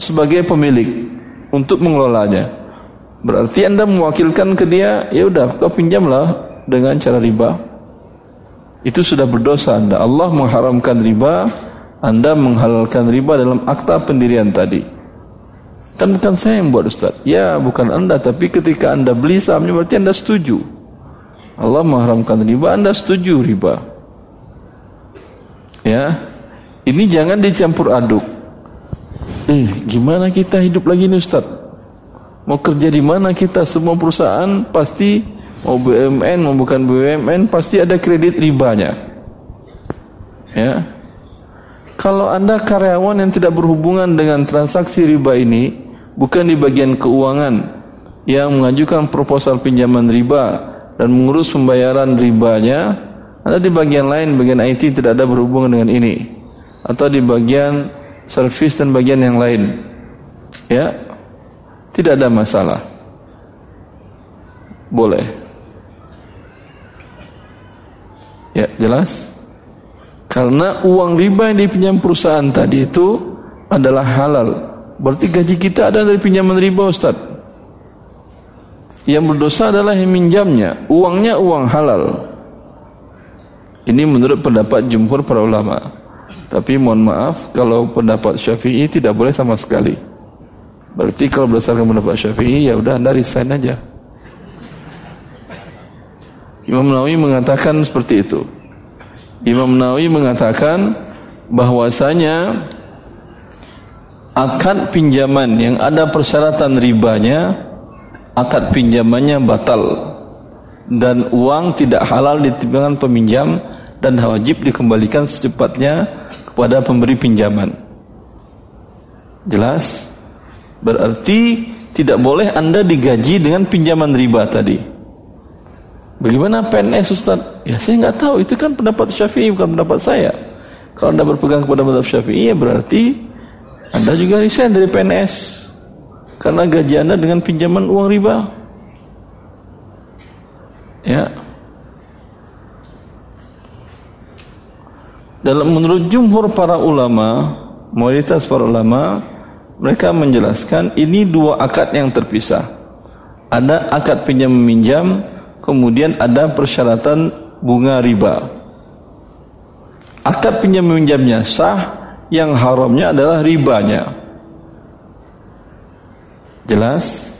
sebagai pemilik untuk mengelolanya. Berarti Anda mewakilkan ke dia, ya udah kau pinjamlah dengan cara riba. Itu sudah berdosa Anda. Allah mengharamkan riba, Anda menghalalkan riba dalam akta pendirian tadi. Kan bukan saya yang buat Ustaz. Ya, bukan Anda, tapi ketika Anda beli sahamnya berarti Anda setuju. Allah mengharamkan riba, Anda setuju riba. Ya. Ini jangan dicampur aduk. Eh, gimana kita hidup lagi nih Ustaz? Mau kerja di mana kita? Semua perusahaan pasti mau BUMN, mau bukan BUMN pasti ada kredit ribanya. Ya. Kalau Anda karyawan yang tidak berhubungan dengan transaksi riba ini, bukan di bagian keuangan yang mengajukan proposal pinjaman riba dan mengurus pembayaran ribanya ada di bagian lain bagian IT tidak ada berhubungan dengan ini. Atau di bagian servis dan bagian yang lain. Ya tidak ada masalah. Boleh. Ya jelas? Karena uang riba yang dipinjam perusahaan tadi itu adalah halal. Berarti gaji kita ada dari pinjaman riba Ustaz. Yang berdosa adalah yang minjamnya, uangnya uang halal. Ini menurut pendapat jumhur para ulama. Tapi mohon maaf kalau pendapat Syafi'i tidak boleh sama sekali. Berarti kalau berdasarkan pendapat Syafi'i ya udah Anda resign aja. Imam Nawawi mengatakan seperti itu. Imam Nawawi mengatakan bahwasanya akad pinjaman yang ada persyaratan ribanya akad pinjamannya batal dan uang tidak halal di peminjam dan wajib dikembalikan secepatnya kepada pemberi pinjaman. Jelas? Berarti tidak boleh Anda digaji dengan pinjaman riba tadi. Bagaimana PNS Ustaz? Ya saya nggak tahu, itu kan pendapat Syafi'i bukan pendapat saya. Kalau Anda berpegang kepada pendapat Syafi'i ya berarti Anda juga resign dari PNS karena gaji Anda dengan pinjaman uang riba. Ya. Dalam menurut jumhur para ulama, mayoritas para ulama, mereka menjelaskan ini dua akad yang terpisah. Ada akad pinjam meminjam, kemudian ada persyaratan bunga riba. Akad pinjam meminjamnya sah, yang haramnya adalah ribanya. Jelas?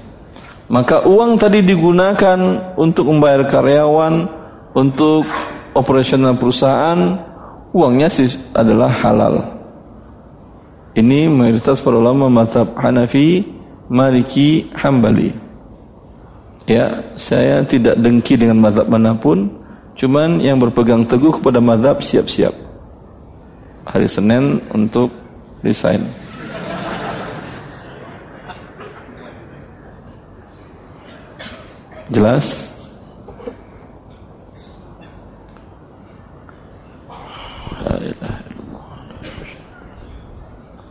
Maka uang tadi digunakan untuk membayar karyawan, untuk operasional perusahaan, uangnya sih adalah halal. Ini mayoritas para ulama mazhab Hanafi, Maliki, Hambali. Ya, saya tidak dengki dengan mazhab mana pun, cuman yang berpegang teguh kepada mazhab siap-siap. Hari Senin untuk desain. Jelas?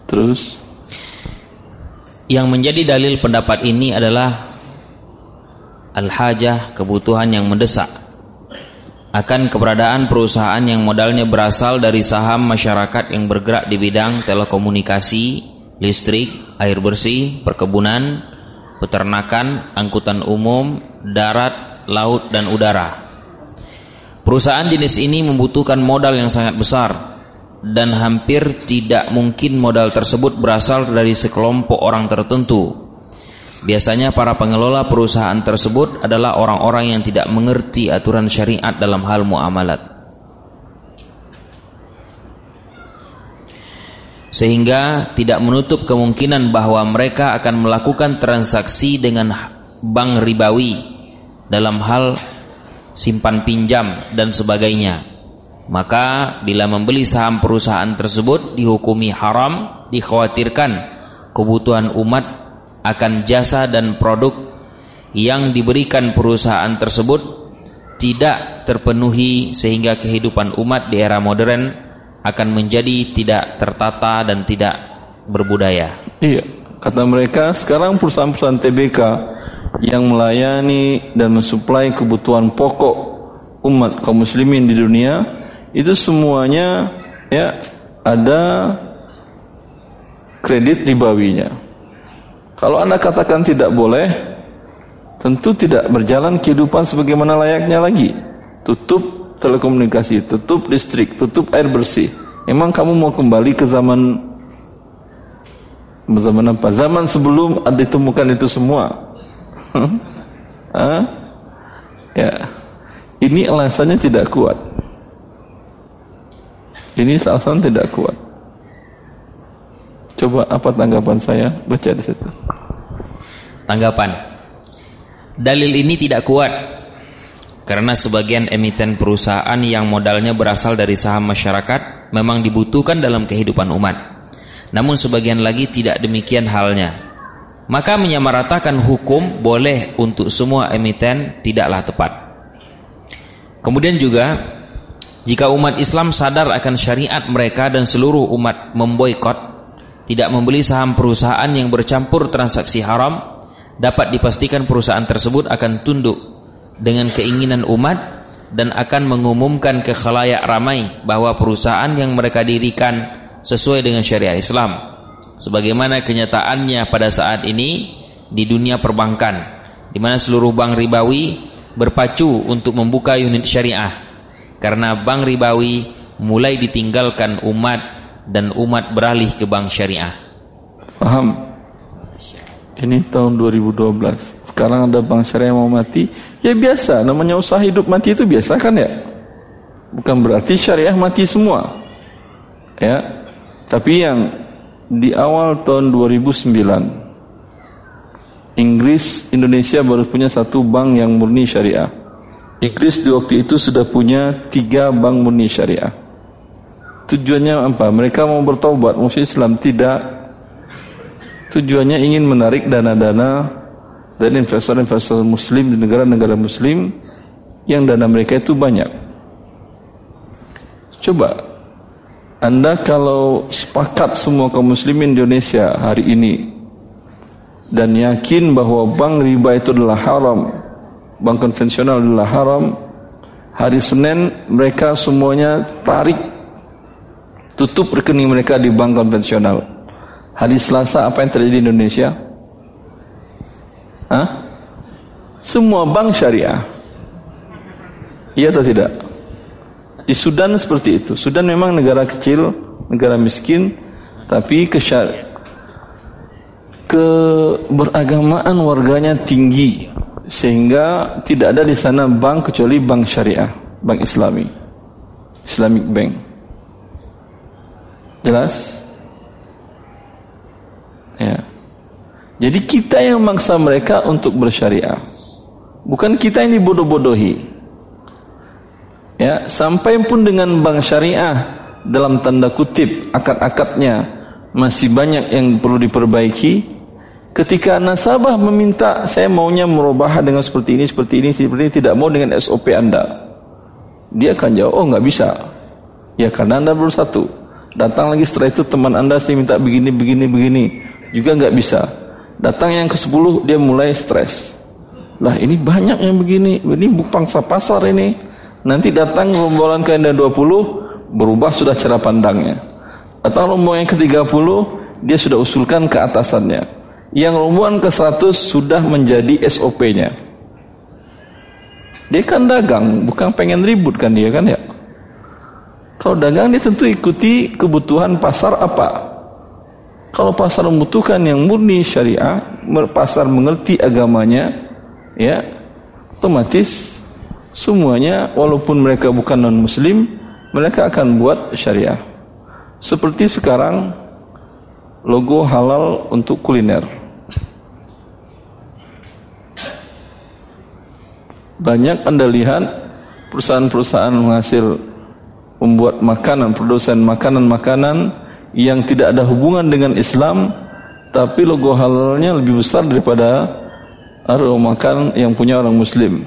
Terus? Yang menjadi dalil pendapat ini adalah al-hajah kebutuhan yang mendesak. Akan keberadaan perusahaan yang modalnya berasal dari saham masyarakat yang bergerak di bidang telekomunikasi listrik, air bersih, perkebunan, peternakan, angkutan umum, darat, laut, dan udara. Perusahaan jenis ini membutuhkan modal yang sangat besar dan hampir tidak mungkin modal tersebut berasal dari sekelompok orang tertentu Biasanya para pengelola perusahaan tersebut adalah orang-orang yang tidak mengerti aturan syariat dalam hal muamalat. Sehingga tidak menutup kemungkinan bahwa mereka akan melakukan transaksi dengan bank ribawi dalam hal simpan pinjam dan sebagainya. Maka bila membeli saham perusahaan tersebut dihukumi haram, dikhawatirkan kebutuhan umat akan jasa dan produk yang diberikan perusahaan tersebut tidak terpenuhi sehingga kehidupan umat di era modern akan menjadi tidak tertata dan tidak berbudaya. Iya, kata mereka sekarang perusahaan-perusahaan TBK yang melayani dan mensuplai kebutuhan pokok umat kaum muslimin di dunia itu semuanya ya ada kredit ribawinya. Kalau anda katakan tidak boleh, tentu tidak berjalan kehidupan sebagaimana layaknya lagi. Tutup telekomunikasi, tutup listrik, tutup air bersih. Emang kamu mau kembali ke zaman zaman apa? Zaman sebelum ada ditemukan itu semua. Ya. Ini alasannya tidak kuat. Ini alasan tidak kuat. Coba apa tanggapan saya? Baca di situ. Tanggapan. Dalil ini tidak kuat karena sebagian emiten perusahaan yang modalnya berasal dari saham masyarakat memang dibutuhkan dalam kehidupan umat. Namun sebagian lagi tidak demikian halnya. Maka menyamaratakan hukum boleh untuk semua emiten tidaklah tepat. Kemudian juga jika umat Islam sadar akan syariat mereka dan seluruh umat memboikot tidak membeli saham perusahaan yang bercampur transaksi haram, dapat dipastikan perusahaan tersebut akan tunduk dengan keinginan umat dan akan mengumumkan ke khalayak ramai bahwa perusahaan yang mereka dirikan sesuai dengan syariat Islam. Sebagaimana kenyataannya pada saat ini di dunia perbankan, di mana seluruh bank ribawi berpacu untuk membuka unit syariah. Karena bank ribawi mulai ditinggalkan umat dan umat beralih ke bank syariah. Paham? Ini tahun 2012. Sekarang ada bank syariah mau mati, ya biasa. Namanya usaha hidup mati itu biasa kan ya? Bukan berarti syariah mati semua. Ya. Tapi yang di awal tahun 2009 Inggris, Indonesia baru punya satu bank yang murni syariah. Inggris di waktu itu sudah punya tiga bank murni syariah. Tujuannya apa? Mereka mau bertobat, musuh Islam tidak. Tujuannya ingin menarik dana-dana dan investor-investor muslim di negara-negara muslim yang dana mereka itu banyak. Coba Anda kalau sepakat semua kaum muslimin Indonesia hari ini dan yakin bahwa bank riba itu adalah haram, bank konvensional adalah haram, hari Senin mereka semuanya tarik tutup rekening mereka di bank konvensional. Hari Selasa apa yang terjadi di Indonesia? Hah? Semua bank syariah. Iya atau tidak? Di Sudan seperti itu. Sudan memang negara kecil, negara miskin, tapi kesyar keberagamaan warganya tinggi sehingga tidak ada di sana bank kecuali bank syariah, bank Islami, Islamic Bank. Jelas? Ya. Jadi kita yang maksa mereka untuk bersyariah. Bukan kita yang dibodoh-bodohi. Ya, sampai pun dengan bank syariah dalam tanda kutip akad-akadnya masih banyak yang perlu diperbaiki. Ketika nasabah meminta saya maunya merubah dengan seperti ini, seperti ini, seperti ini, tidak mau dengan SOP Anda. Dia akan jawab, oh nggak bisa. Ya karena Anda baru satu. Datang lagi setelah itu teman anda sih minta begini, begini, begini. Juga nggak bisa. Datang yang ke sepuluh dia mulai stres. Lah ini banyak yang begini, ini pangsa pasar ini. Nanti datang rombongan ke anda 20 berubah sudah cara pandangnya. Datang rombongan yang ke 30 dia sudah usulkan ke atasannya. Yang rombongan ke 100 sudah menjadi SOP-nya. Dia kan dagang, bukan pengen ribut kan dia kan ya. Kalau dagang dia tentu ikuti kebutuhan pasar apa. Kalau pasar membutuhkan yang murni syariah, pasar mengerti agamanya, ya, otomatis semuanya walaupun mereka bukan non muslim, mereka akan buat syariah. Seperti sekarang logo halal untuk kuliner. Banyak Anda lihat perusahaan-perusahaan menghasil membuat makanan, produsen makanan-makanan yang tidak ada hubungan dengan Islam tapi logo halalnya lebih besar daripada aroma makan yang punya orang muslim.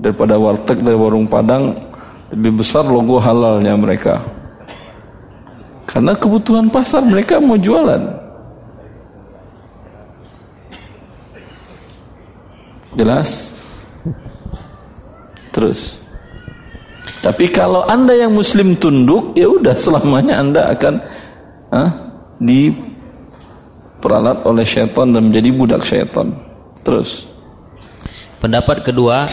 Daripada warteg dari warung padang lebih besar logo halalnya mereka. Karena kebutuhan pasar mereka mau jualan. Jelas terus tapi kalau anda yang muslim tunduk, ya udah selamanya anda akan ah, diperalat oleh syaitan dan menjadi budak syaitan. Terus. Pendapat kedua,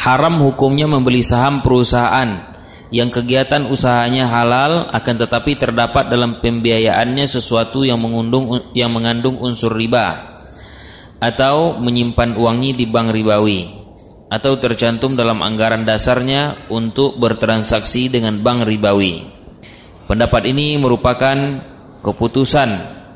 haram hukumnya membeli saham perusahaan yang kegiatan usahanya halal akan tetapi terdapat dalam pembiayaannya sesuatu yang mengundung yang mengandung unsur riba atau menyimpan uangnya di bank ribawi atau tercantum dalam anggaran dasarnya untuk bertransaksi dengan bank ribawi. Pendapat ini merupakan keputusan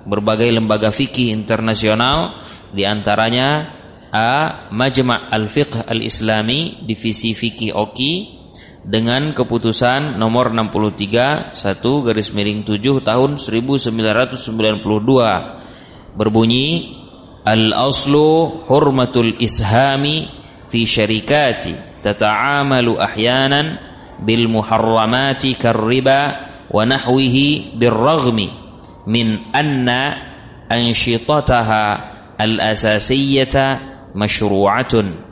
berbagai lembaga fikih internasional di antaranya A. Majma' Al-Fiqh Al-Islami Divisi Fikih Oki dengan keputusan nomor 63 1 garis miring 7 tahun 1992 berbunyi Al-aslu hurmatul ishami fi syarikati tata'amalu ahyanan bil muharramati karriba wa nahwihi birraghmi min anna anshitataha al-asasiyata masyru'atun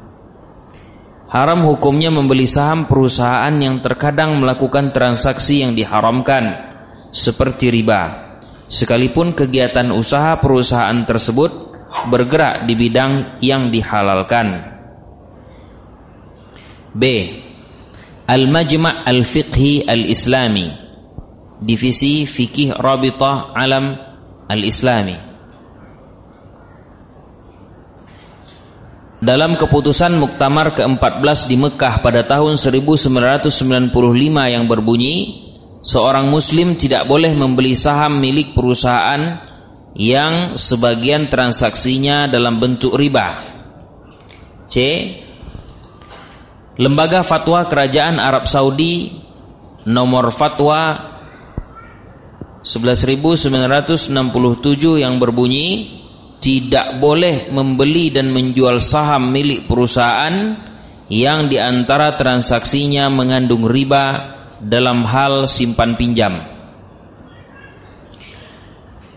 Haram hukumnya membeli saham perusahaan yang terkadang melakukan transaksi yang diharamkan seperti riba sekalipun kegiatan usaha perusahaan tersebut bergerak di bidang yang dihalalkan. B. Al-Majma' Al-Fiqhi Al-Islami. Divisi Fikih Rabitah Alam Al-Islami. Dalam keputusan Muktamar ke-14 di Mekah pada tahun 1995 yang berbunyi Seorang muslim tidak boleh membeli saham milik perusahaan yang sebagian transaksinya dalam bentuk riba. C Lembaga Fatwa Kerajaan Arab Saudi nomor fatwa 11967 yang berbunyi tidak boleh membeli dan menjual saham milik perusahaan yang di antara transaksinya mengandung riba dalam hal simpan pinjam.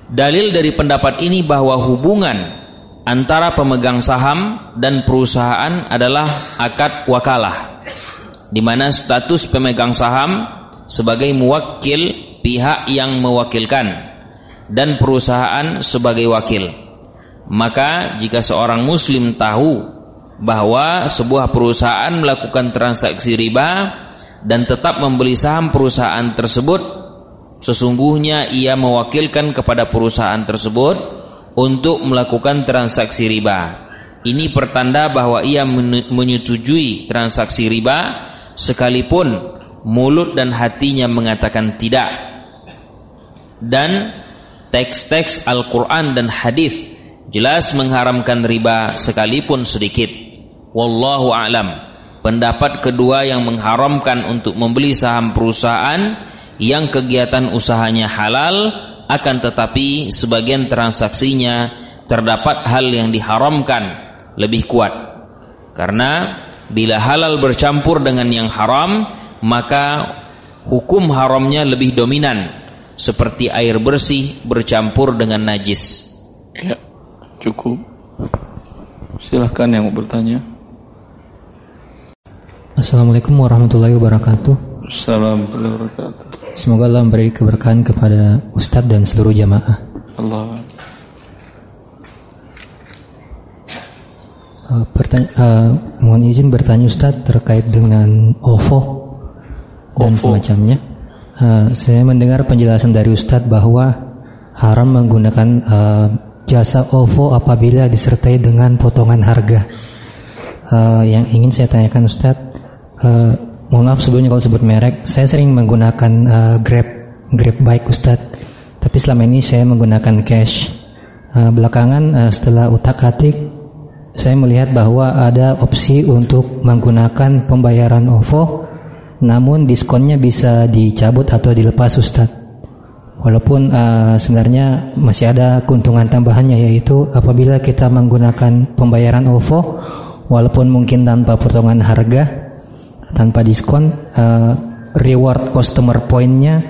Dalil dari pendapat ini bahwa hubungan antara pemegang saham dan perusahaan adalah akad wakalah di mana status pemegang saham sebagai mewakil pihak yang mewakilkan dan perusahaan sebagai wakil. Maka jika seorang muslim tahu bahwa sebuah perusahaan melakukan transaksi riba dan tetap membeli saham perusahaan tersebut sesungguhnya ia mewakilkan kepada perusahaan tersebut untuk melakukan transaksi riba. Ini pertanda bahwa ia menyetujui transaksi riba sekalipun mulut dan hatinya mengatakan tidak. Dan teks-teks Al-Quran dan hadis jelas mengharamkan riba sekalipun sedikit. Wallahu a'lam. Pendapat kedua yang mengharamkan untuk membeli saham perusahaan yang kegiatan usahanya halal akan tetapi sebagian transaksinya terdapat hal yang diharamkan lebih kuat. Karena bila halal bercampur dengan yang haram maka hukum haramnya lebih dominan seperti air bersih bercampur dengan najis. Ya cukup. Silahkan yang mau bertanya. Assalamualaikum warahmatullahi wabarakatuh Assalamualaikum warahmatullahi wabarakatuh Semoga Allah memberi keberkahan kepada Ustadz dan seluruh jamaah. Allah. Uh, uh, mohon izin bertanya Ustadz terkait dengan OVO dan OVO. semacamnya. Uh, saya mendengar penjelasan dari Ustadz bahwa haram menggunakan uh, jasa OVO apabila disertai dengan potongan harga. Uh, yang ingin saya tanyakan Ustadz, uh, mohon maaf sebelumnya kalau sebut merek, saya sering menggunakan uh, Grab, Grab bike Ustadz. Tapi selama ini saya menggunakan cash. Uh, belakangan uh, setelah utak-atik saya melihat bahwa ada opsi untuk menggunakan pembayaran OVO namun diskonnya bisa dicabut atau dilepas Ustadz walaupun uh, sebenarnya masih ada keuntungan tambahannya yaitu apabila kita menggunakan pembayaran OVO walaupun mungkin tanpa potongan harga tanpa diskon uh, reward customer pointnya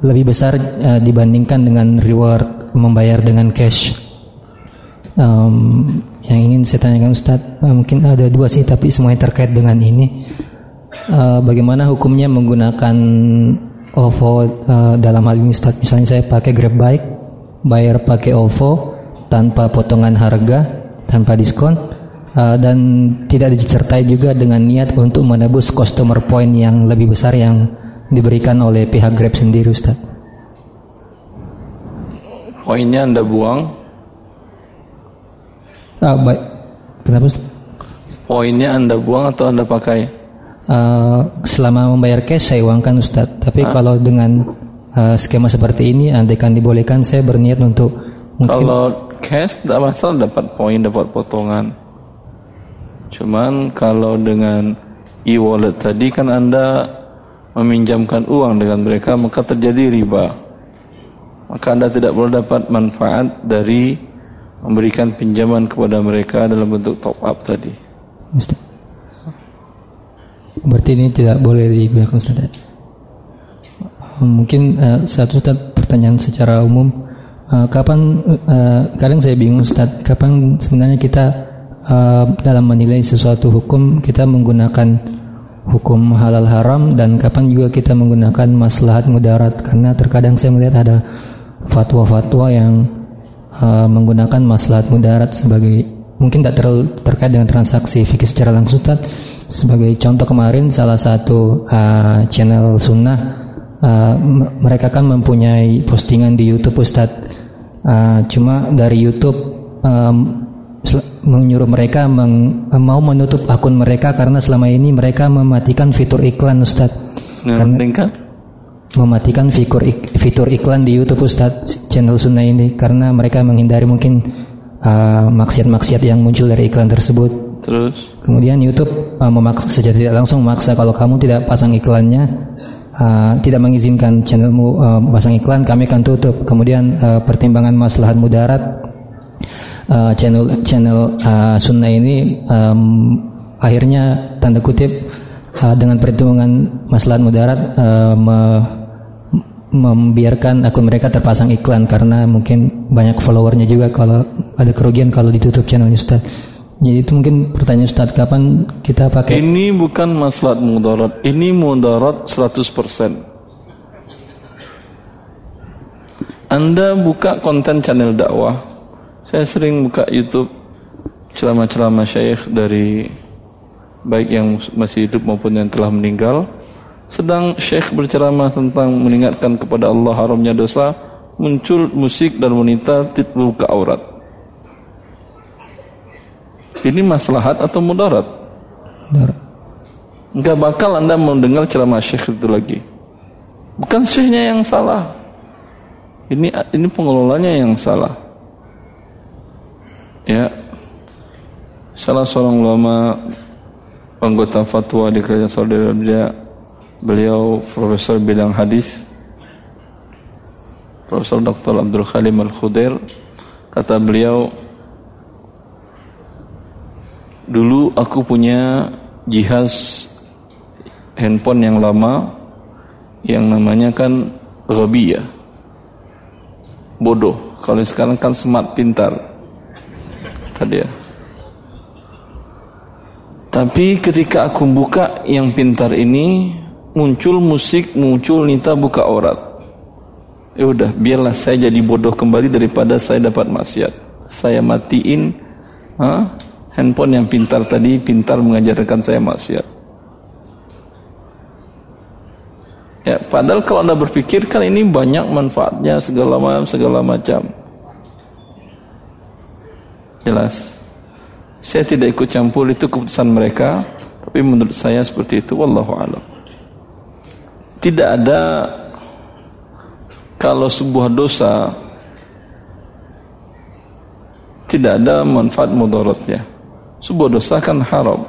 lebih besar uh, dibandingkan dengan reward membayar dengan cash. Um, yang ingin saya tanyakan Ustadz uh, mungkin ada dua sih tapi semuanya terkait dengan ini. Uh, bagaimana hukumnya menggunakan OVO uh, dalam hal ini Ustadz? Misalnya saya pakai Grab Bike bayar pakai OVO tanpa potongan harga tanpa diskon uh, dan tidak disertai juga dengan niat untuk menebus customer point yang lebih besar yang diberikan oleh pihak Grab sendiri Ustadz poinnya anda buang Ah, baik. Kenapa? Poinnya Anda buang atau Anda pakai? Uh, selama membayar cash saya uangkan Ustaz. Tapi ah. kalau dengan uh, skema seperti ini andaikan dibolehkan saya berniat untuk mungkin Kalau cash tidak masalah dapat poin, dapat potongan. Cuman kalau dengan e-wallet tadi kan Anda meminjamkan uang dengan mereka maka terjadi riba. Maka Anda tidak boleh dapat manfaat dari memberikan pinjaman kepada mereka dalam bentuk top up tadi. Ustaz. Berarti ini tidak boleh digunakan Ustaz. Mungkin uh, satu Ustaz pertanyaan secara umum uh, kapan uh, kadang saya bingung Ustaz kapan sebenarnya kita uh, dalam menilai sesuatu hukum kita menggunakan hukum halal haram dan kapan juga kita menggunakan maslahat mudarat karena terkadang saya melihat ada fatwa-fatwa yang uh, menggunakan maslahat mudarat sebagai mungkin tak terlalu terkait dengan transaksi fikih secara langsung Ustaz. Sebagai contoh kemarin salah satu uh, channel sunnah uh, mereka kan mempunyai postingan di YouTube Ustaz. Uh, cuma dari YouTube um, menyuruh mereka meng, mau menutup akun mereka karena selama ini mereka mematikan fitur iklan Ustaz. Nah, karena, mematikan fitur ik, fitur iklan di YouTube Ustaz channel Sunnah ini karena mereka menghindari mungkin uh, maksiat-maksiat uh, yang muncul dari iklan tersebut. Terus kemudian YouTube uh, memaksa secara tidak langsung memaksa kalau kamu tidak pasang iklannya uh, tidak mengizinkan channelmu uh, pasang iklan kami akan tutup. Kemudian uh, pertimbangan maslahat mudarat uh, channel channel uh, Sunnah ini um, akhirnya tanda kutip uh, dengan perhitungan maslahat mudarat uh, me membiarkan akun mereka terpasang iklan karena mungkin banyak followernya juga kalau ada kerugian kalau ditutup channel Ustaz. Jadi itu mungkin pertanyaan Ustaz kapan kita pakai Ini bukan masalah mudarat, ini mudarat 100%. Anda buka konten channel dakwah. Saya sering buka YouTube ceramah-ceramah syekh dari baik yang masih hidup maupun yang telah meninggal sedang syekh berceramah tentang mengingatkan kepada Allah haramnya dosa, muncul musik dan wanita buka aurat. Ini maslahat atau mudarat? Mudarat. Enggak bakal Anda mendengar ceramah syekh itu lagi. Bukan syekhnya yang salah. Ini ini pengelolanya yang salah. Ya. Salah seorang ulama anggota fatwa di kerajaan Saudi Arabia beliau profesor bidang hadis Profesor Dr. Abdul Khalim Al-Khudair kata beliau dulu aku punya jihaz handphone yang lama yang namanya kan Rabia bodoh kalau sekarang kan smart pintar tadi ya tapi ketika aku buka yang pintar ini muncul musik, muncul nita buka aurat. Ya udah, biarlah saya jadi bodoh kembali daripada saya dapat maksiat. Saya matiin ha? handphone yang pintar tadi, pintar mengajarkan saya maksiat. Ya, padahal kalau anda berpikir kan ini banyak manfaatnya segala macam segala macam. Jelas. Saya tidak ikut campur itu keputusan mereka, tapi menurut saya seperti itu. Wallahu a'lam. Tidak ada kalau sebuah dosa tidak ada manfaat mudaratnya. Sebuah dosa kan haram.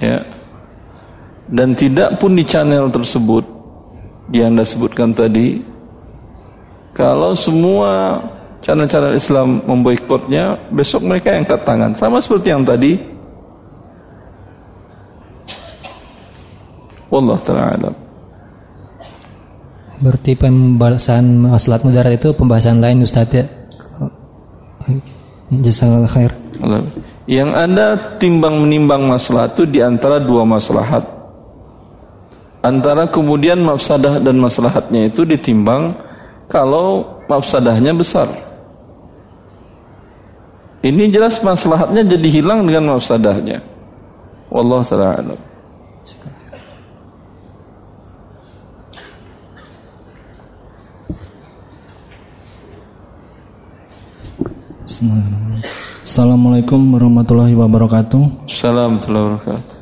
Ya. Dan tidak pun di channel tersebut yang Anda sebutkan tadi kalau semua channel-channel Islam memboikotnya, besok mereka yang angkat tangan. Sama seperti yang tadi. Wallah ta'ala Berarti pembahasan masalah mudarat itu pembahasan lain Ustaz ya? Jazakallah khair. Yang ada timbang menimbang masalah itu di antara dua maslahat. Antara kemudian mafsadah dan maslahatnya itu ditimbang kalau mafsadahnya besar. Ini jelas maslahatnya jadi hilang dengan mafsadahnya. Wallahu taala Assalamualaikum warahmatullahi wabarakatuh. Assalamualaikum warahmatullahi wabarakatuh.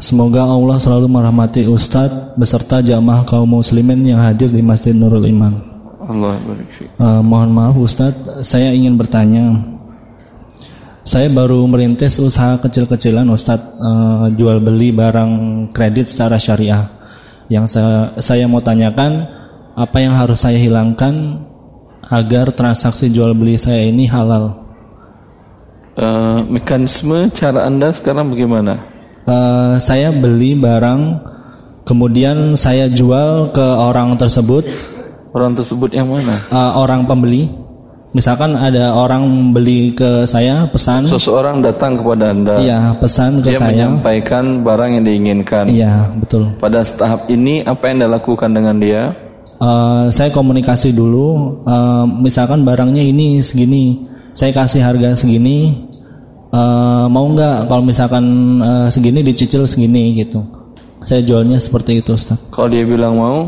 Semoga Allah selalu merahmati Ustadz beserta jamaah kaum muslimin yang hadir di Masjid Nurul Iman. Allah uh, mohon maaf Ustadz, saya ingin bertanya. Saya baru merintis usaha kecil-kecilan Ustadz uh, jual beli barang kredit secara syariah. Yang saya, saya mau tanyakan apa yang harus saya hilangkan agar transaksi jual beli saya ini halal? Uh, mekanisme cara anda sekarang bagaimana? Uh, saya beli barang, kemudian saya jual ke orang tersebut. Orang tersebut yang mana? Uh, orang pembeli. Misalkan ada orang beli ke saya pesan. Seseorang datang kepada anda. Iya pesan ke dia saya. Dia menyampaikan barang yang diinginkan. Iya betul. Pada tahap ini apa yang anda lakukan dengan dia? uh, saya komunikasi dulu uh, misalkan barangnya ini segini saya kasih harga segini uh, mau nggak kalau misalkan uh, segini dicicil segini gitu saya jualnya seperti itu Ustaz kalau dia bilang mau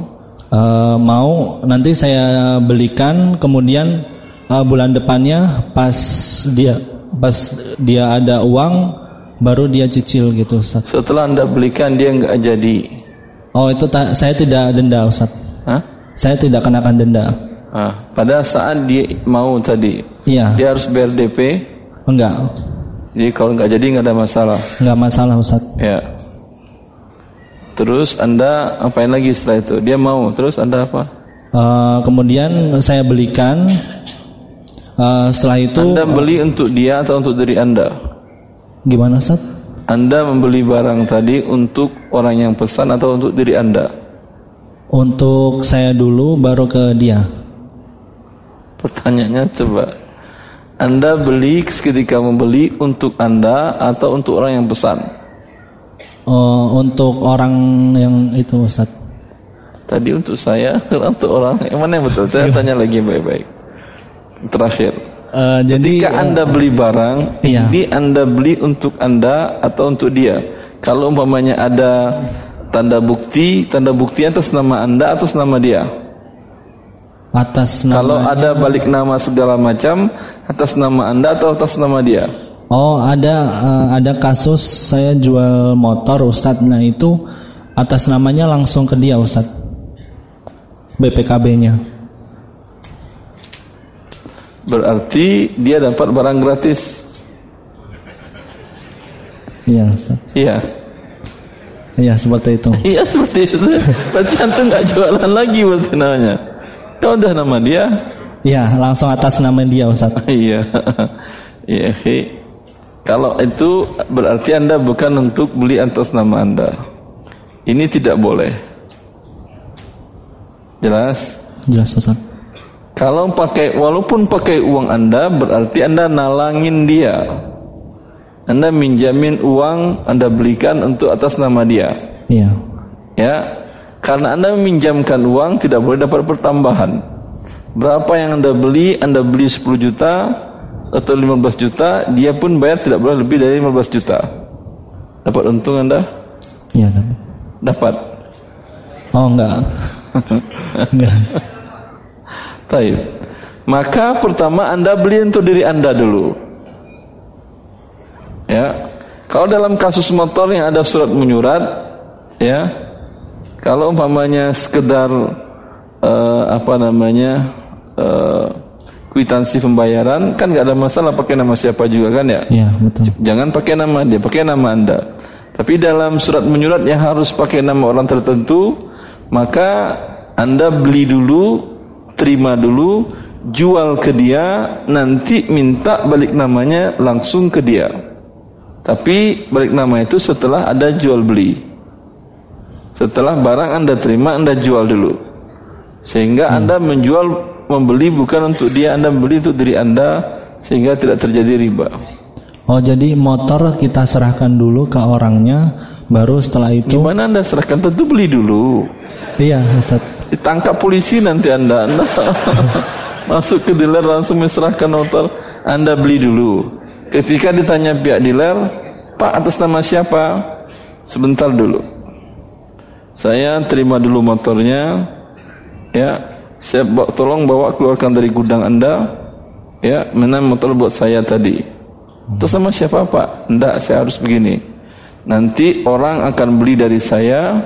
uh, mau nanti saya belikan kemudian uh, bulan depannya pas dia pas dia ada uang baru dia cicil gitu Ustaz setelah anda belikan dia nggak jadi oh itu saya tidak denda Ustaz Hah? Saya tidak kenakan denda. Ah, pada saat dia mau tadi, iya. dia harus bayar DP? Enggak. Jadi kalau nggak jadi nggak ada masalah. Nggak masalah Ustaz. Ya. Terus anda apain lagi setelah itu? Dia mau, terus anda apa? Uh, kemudian saya belikan. Uh, setelah itu. Anda beli untuk dia atau untuk diri anda? Gimana Ustaz? Anda membeli barang tadi untuk orang yang pesan atau untuk diri anda? Untuk saya dulu baru ke dia. Pertanyaannya coba. Anda beli ketika membeli untuk Anda atau untuk orang yang pesan? Oh, untuk orang yang itu Ustaz. Tadi untuk saya, untuk orang yang mana yang betul? Saya tanya lagi baik-baik. Terakhir. Uh, jadi ketika Anda beli barang, iya. ini Anda beli untuk Anda atau untuk dia? Kalau umpamanya ada tanda bukti tanda bukti atas nama anda atas nama dia atas nama kalau ada balik nama segala macam atas nama anda atau atas nama dia oh ada uh, ada kasus saya jual motor Ustadz nah itu atas namanya langsung ke dia Ustadz BPKB-nya berarti dia dapat barang gratis iya iya Iya seperti itu. Iya seperti itu. Berarti antum nggak jualan lagi berarti namanya. Kau udah nama dia? Iya langsung atas nama dia Ustaz. iya. Iya. Kalau itu berarti anda bukan untuk beli atas nama anda. Ini tidak boleh. Jelas? Jelas Ustaz. Kalau pakai walaupun pakai uang anda berarti anda nalangin dia. Anda minjamin uang, Anda belikan untuk atas nama dia. Iya. Ya. Karena Anda meminjamkan uang tidak boleh dapat pertambahan. Berapa yang Anda beli, Anda beli 10 juta atau 15 juta, dia pun bayar tidak boleh lebih dari 15 juta. Dapat untung Anda? Iya, dapat. Dapat. Oh, enggak. enggak. Taib. Maka pertama Anda beli untuk diri Anda dulu. Ya. Kalau dalam kasus motor yang ada surat menyurat, ya. Kalau umpamanya sekedar uh, apa namanya? Uh, kwitansi pembayaran kan nggak ada masalah pakai nama siapa juga kan ya? Iya, betul. Jangan pakai nama dia, pakai nama Anda. Tapi dalam surat menyurat yang harus pakai nama orang tertentu, maka Anda beli dulu, terima dulu, jual ke dia, nanti minta balik namanya langsung ke dia. Tapi balik nama itu setelah ada jual beli. Setelah barang Anda terima, Anda jual dulu. Sehingga hmm. Anda menjual membeli bukan untuk dia, Anda membeli untuk diri Anda sehingga tidak terjadi riba. Oh jadi motor kita serahkan dulu ke orangnya, baru setelah itu. Gimana anda serahkan? Tentu beli dulu. Iya Ustaz. Ditangkap polisi nanti anda, masuk ke dealer langsung menyerahkan motor. Anda beli dulu. Ketika ditanya pihak dealer, Pak atas nama siapa? Sebentar dulu. Saya terima dulu motornya. Ya, saya tolong bawa keluarkan dari gudang anda. Ya, mana motor buat saya tadi Terus sama siapa Pak? Tidak, saya harus begini. Nanti orang akan beli dari saya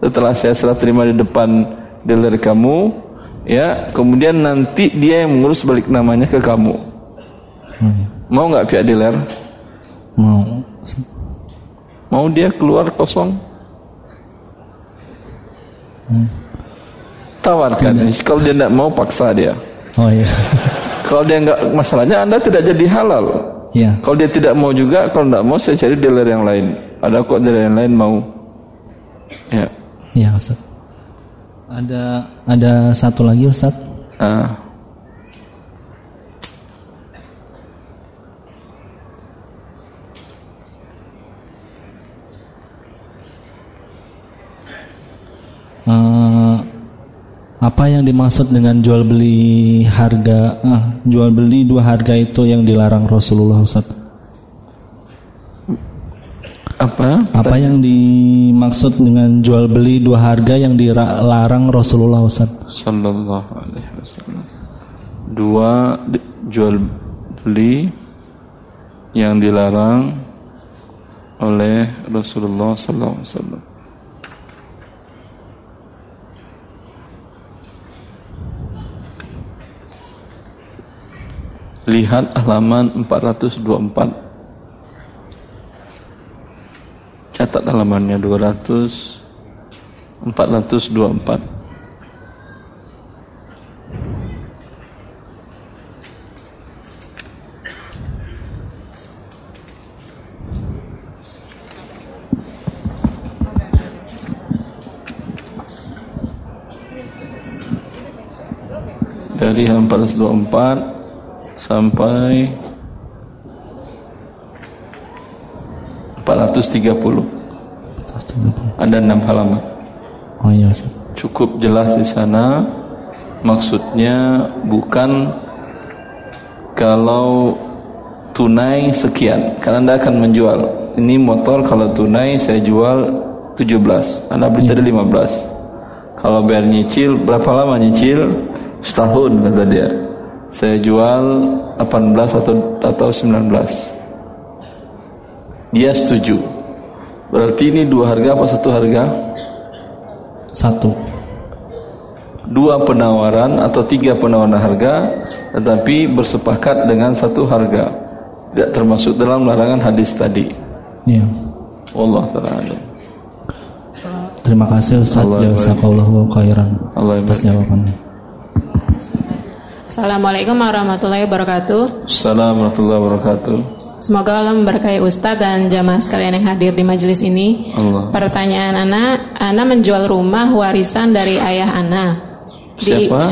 setelah saya serah terima di depan dealer kamu, ya. Kemudian nanti dia yang mengurus balik namanya ke kamu. Hmm. Mau nggak pihak dealer? Mau. Mau dia keluar kosong? Hmm. Tawarkan. Kalau dia tidak mau paksa dia. Oh iya. Kalau dia nggak masalahnya Anda tidak jadi halal. Ya. Kalau dia tidak mau juga, kalau tidak mau saya cari dealer yang lain. Ada kok dealer yang lain mau. Ya. Ya Ustaz. Ada ada satu lagi Ustaz. Ah. Uh, apa yang dimaksud dengan jual beli harga ah, jual beli dua harga itu yang dilarang Rasulullah Ustaz? Apa? Apa yang dimaksud dengan jual beli dua harga yang dilarang Rasulullah Ustaz? Sallallahu alaihi wasallam. Dua jual beli yang dilarang oleh Rasulullah sallallahu alaihi wasallam. Lihat halaman 424 Catat halamannya 200 424 dari halaman 424 sampai 430 ada enam halaman. Oh iya cukup jelas di sana. Maksudnya bukan kalau tunai sekian karena anda akan menjual. Ini motor kalau tunai saya jual 17 anda beli tadi 15 kalau bayar nyicil berapa lama nyicil? Setahun kata dia. Saya jual 18 atau atau 19 dia setuju. Berarti ini dua harga apa satu harga? Satu. Dua penawaran atau tiga penawaran harga tetapi bersepakat dengan satu harga. Tidak termasuk dalam larangan hadis tadi. Ya Allah taala Terima kasih Ustaz. Jazakallahu khairan atas jawabannya. Assalamualaikum warahmatullahi wabarakatuh. Assalamualaikum warahmatullahi wabarakatuh. Semoga Allah memberkahi Ustadz dan jamaah sekalian yang hadir di majelis ini. Allah. Pertanyaan Ana, Ana menjual rumah warisan dari ayah Ana. Di, Siapa?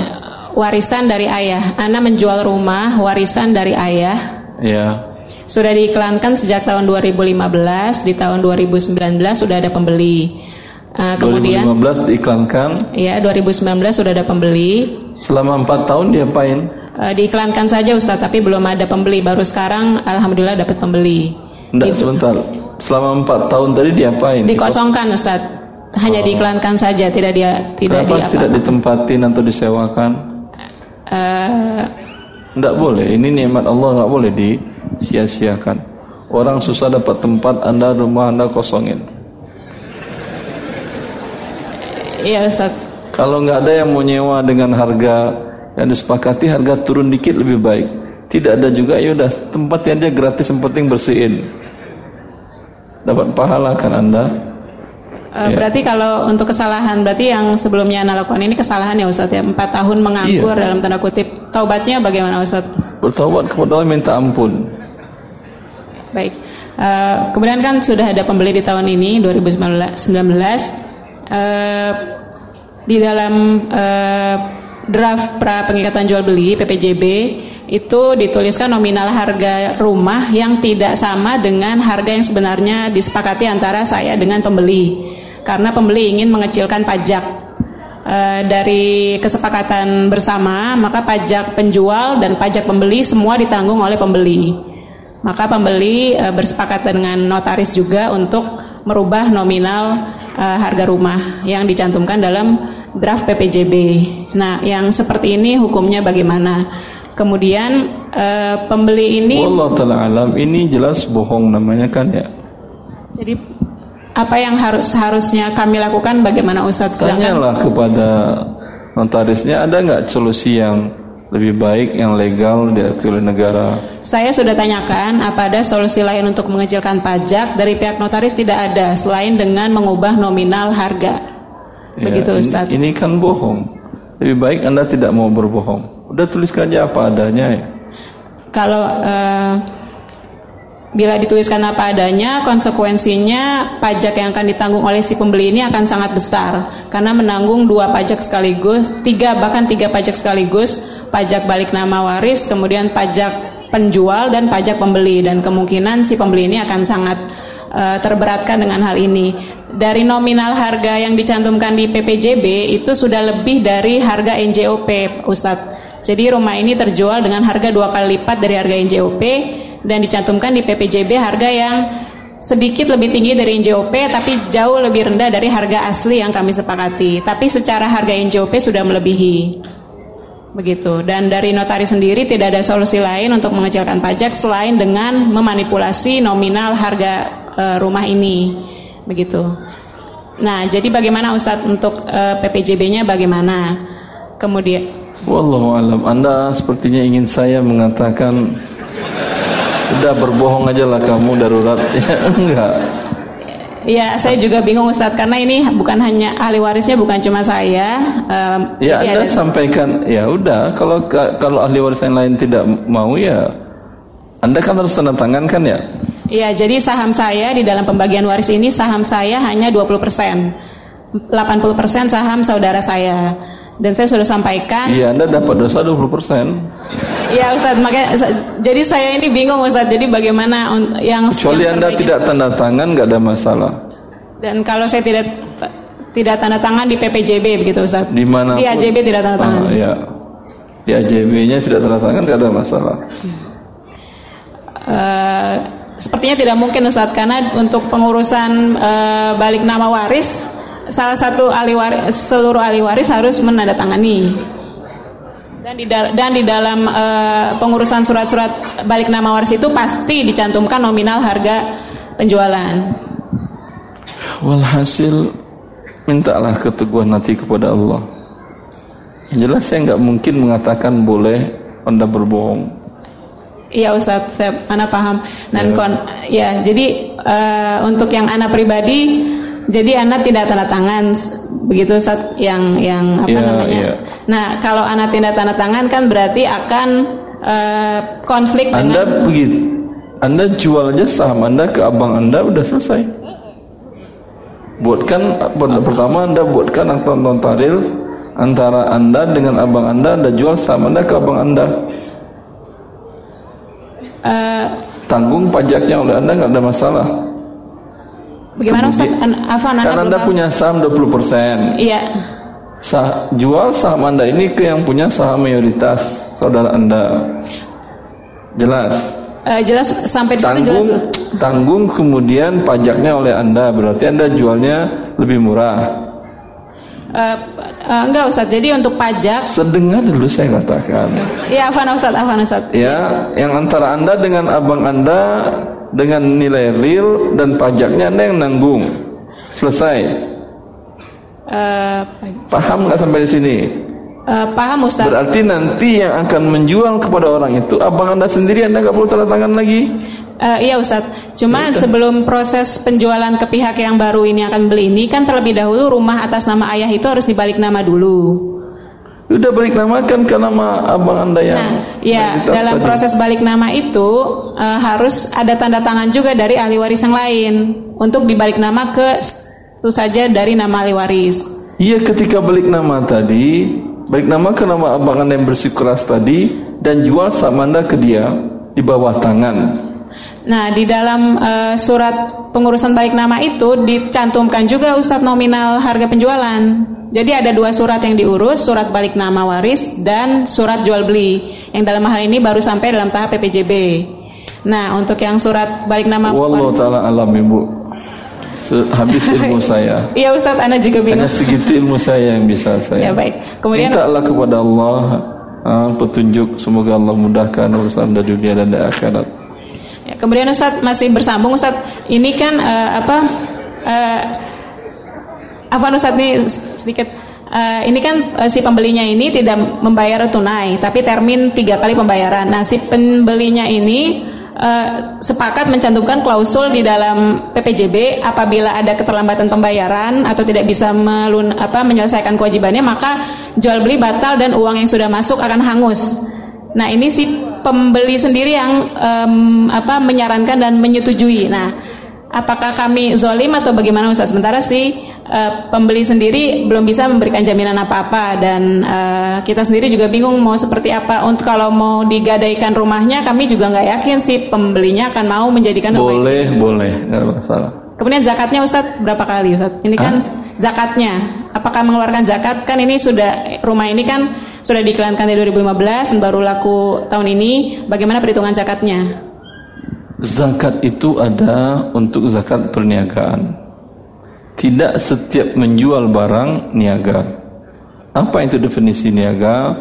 Warisan dari ayah. Ana menjual rumah warisan dari ayah. Ya. Sudah diiklankan sejak tahun 2015, di tahun 2019 sudah ada pembeli. Uh, kemudian 2015 diiklankan. Ya, 2019 sudah ada pembeli. Selama empat tahun diapain? Uh, diiklankan saja Ustadz, tapi belum ada pembeli. Baru sekarang Alhamdulillah dapat pembeli. Enggak, Di, sebentar. Selama empat tahun tadi diapain? Dikosongkan Ustadz. Hanya oh. diiklankan saja, tidak dia tidak Kenapa tidak ditempatin atau disewakan? Uh, Enggak boleh. Ini nikmat Allah enggak boleh disia-siakan. Orang susah dapat tempat, Anda rumah Anda kosongin. Iya Ustaz. Kalau nggak ada yang mau nyewa dengan harga yang disepakati harga turun dikit lebih baik. Tidak ada juga ya udah tempat yang dia gratis yang penting bersihin. Dapat pahala kan Anda? Uh, ya. Berarti kalau untuk kesalahan berarti yang sebelumnya Anda lakukan ini kesalahan ya Ustaz ya empat tahun menganggur iya. dalam tanda kutip taubatnya bagaimana Ustaz? Bertaubat kepada Allah minta ampun. Baik. Uh, kemudian kan sudah ada pembeli di tahun ini 2019 uh, di dalam uh, draft pra pengikatan jual beli PPJB itu dituliskan nominal harga rumah yang tidak sama dengan harga yang sebenarnya disepakati antara saya dengan pembeli. Karena pembeli ingin mengecilkan pajak. E, dari kesepakatan bersama maka pajak penjual dan pajak pembeli semua ditanggung oleh pembeli. Maka pembeli e, bersepakat dengan notaris juga untuk merubah nominal uh, harga rumah yang dicantumkan dalam draft PPJB. Nah, yang seperti ini hukumnya bagaimana? Kemudian uh, pembeli ini Allah taala alam ini jelas bohong namanya kan ya. Jadi apa yang harus seharusnya kami lakukan bagaimana Ustadz? Tanyalah kepada notarisnya ada nggak solusi yang lebih baik yang legal diakui oleh negara. Saya sudah tanyakan apa ada solusi lain untuk mengecilkan pajak dari pihak notaris tidak ada selain dengan mengubah nominal harga. Ya, Begitu Ustaz. Ini, ini kan bohong. Lebih baik Anda tidak mau berbohong. Udah tuliskan aja apa adanya ya. Kalau uh, bila dituliskan apa adanya, konsekuensinya pajak yang akan ditanggung oleh si pembeli ini akan sangat besar karena menanggung dua pajak sekaligus, tiga bahkan tiga pajak sekaligus pajak balik nama waris, kemudian pajak penjual dan pajak pembeli dan kemungkinan si pembeli ini akan sangat uh, terberatkan dengan hal ini. Dari nominal harga yang dicantumkan di PPJB itu sudah lebih dari harga NJOP, Ustadz. Jadi rumah ini terjual dengan harga dua kali lipat dari harga NJOP dan dicantumkan di PPJB harga yang sedikit lebih tinggi dari NJOP tapi jauh lebih rendah dari harga asli yang kami sepakati. Tapi secara harga NJOP sudah melebihi begitu. Dan dari notaris sendiri tidak ada solusi lain untuk mengecilkan pajak selain dengan memanipulasi nominal harga e, rumah ini, begitu. Nah, jadi bagaimana Ustadz untuk e, PPJB-nya bagaimana? Kemudian Wallahu alam. Anda sepertinya ingin saya mengatakan udah berbohong aja lah kamu darurat ya enggak Ya, saya juga bingung Ustadz karena ini bukan hanya ahli warisnya bukan cuma saya. Um, ya, Anda ada... sampaikan ya udah kalau kalau ahli waris yang lain tidak mau ya Anda kan harus tanda tangan kan ya? Iya, jadi saham saya di dalam pembagian waris ini saham saya hanya 20%. 80% saham saudara saya. Dan saya sudah sampaikan. Iya, Anda dapat dosa 20%. Iya Ustaz, makanya jadi saya ini bingung Ustaz. Jadi bagaimana yang Kecuali yang Anda tidak tanda tangan nggak ada masalah. Dan kalau saya tidak tidak tanda tangan di PPJB begitu Ustaz. Di mana? Di AJB tidak tanda tangan. Ah, ya. Di AJB-nya tidak tanda tangan nggak ada masalah. Uh, sepertinya tidak mungkin Ustaz karena untuk pengurusan uh, balik nama waris salah satu ahli waris seluruh ahli waris harus menandatangani dan di, dan di dalam uh, pengurusan surat-surat balik nama waris itu pasti dicantumkan nominal harga penjualan. Walhasil mintalah keteguhan hati kepada Allah. Jelas saya nggak mungkin mengatakan boleh anda berbohong. Iya Ustadz, saya anak paham. Dan ya. kon, ya jadi uh, untuk yang anak pribadi jadi anak tidak tanda tangan begitu saat yang yang apa yeah, namanya. Yeah. Nah, kalau anak tidak tanda tangan kan berarti akan uh, konflik Anda dengan begitu. Anda jual aja saham Anda ke abang Anda udah selesai. Buatkan pertama Anda buatkan akta notaril antara Anda dengan abang Anda Anda jual saham Anda ke abang Anda. Uh, Tanggung pajaknya oleh Anda nggak ada masalah. Bagaimana Ustaz? Kemudian- An- Afwan, Anda punya saham 20%. Iya. Sah, jual saham Anda ini ke yang punya saham mayoritas saudara Anda. Jelas. Eh, jelas sampai situ jelas. Tanggung tanggung kemudian pajaknya oleh Anda. Berarti Anda jualnya lebih murah. Eh, eh, enggak Ustaz. Jadi untuk pajak Sedengar dulu saya katakan. Iya, Afwan Ustaz, Afwan Ustaz. Ya, yang antara Anda dengan abang Anda dengan nilai real dan pajaknya Anda yang nanggung. Selesai. Eh, Paham nggak sampai di sini? eh, paham Ustaz. Berarti nanti yang akan menjual kepada orang itu abang Anda sendiri Anda nggak perlu tanda tangan lagi. Eh, iya Ustaz. Cuma sebelum proses penjualan ke pihak yang baru ini akan beli ini kan terlebih dahulu rumah atas nama ayah itu harus dibalik nama dulu. Udah balik namakan ke nama abang Anda yang Nah, ya dalam tadi. proses balik nama itu eh, harus ada tanda tangan juga dari ahli waris yang lain untuk dibalik nama ke itu saja dari nama ahli waris. Iya ketika balik nama tadi Balik nama ke nama abang anda yang bersikeras tadi Dan jual saham anda ke dia Di bawah tangan Nah, di dalam eh, surat pengurusan balik nama itu dicantumkan juga Ustadz nominal harga penjualan. Jadi ada dua surat yang diurus, surat balik nama waris dan surat jual beli. Yang dalam hal ini baru sampai dalam tahap PPJB. Nah, untuk yang surat balik nama Wallahu waris. ta'ala alam ibu Habis ilmu saya Iya Ustadz, Anda juga bingung. Hanya segitu ilmu saya yang bisa saya Ya baik. Kemudian Mintalah kepada Allah ah, Petunjuk Semoga Allah mudahkan urusan anda dunia dan akhirat kemudian Ustadz masih bersambung Ustadz, ini kan eh, apa? eh Afwan Ustadz ini sedikit. eh, ini kan eh, si pembelinya ini tidak membayar tunai, tapi termin tiga kali pembayaran. Nah, si pembelinya ini eh, sepakat mencantumkan klausul di dalam PPJB apabila ada keterlambatan pembayaran atau tidak bisa melun, apa, menyelesaikan kewajibannya, maka jual beli batal dan uang yang sudah masuk akan hangus. Nah ini si pembeli sendiri yang em, apa menyarankan dan menyetujui. Nah apakah kami zolim atau bagaimana Ustaz? Sementara si eh, pembeli sendiri belum bisa memberikan jaminan apa-apa dan eh, kita sendiri juga bingung mau seperti apa. Untuk kalau mau digadaikan rumahnya kami juga nggak yakin si pembelinya akan mau menjadikan rumah itu. Boleh, boleh Nggak masalah Kemudian zakatnya Ustadz berapa kali Ustadz? Ini kan zakatnya. Apakah mengeluarkan zakat? Kan ini sudah rumah ini kan sudah diiklankan dari 2015 dan baru laku tahun ini. Bagaimana perhitungan zakatnya? Zakat itu ada untuk zakat perniagaan. Tidak setiap menjual barang niaga. Apa itu definisi niaga?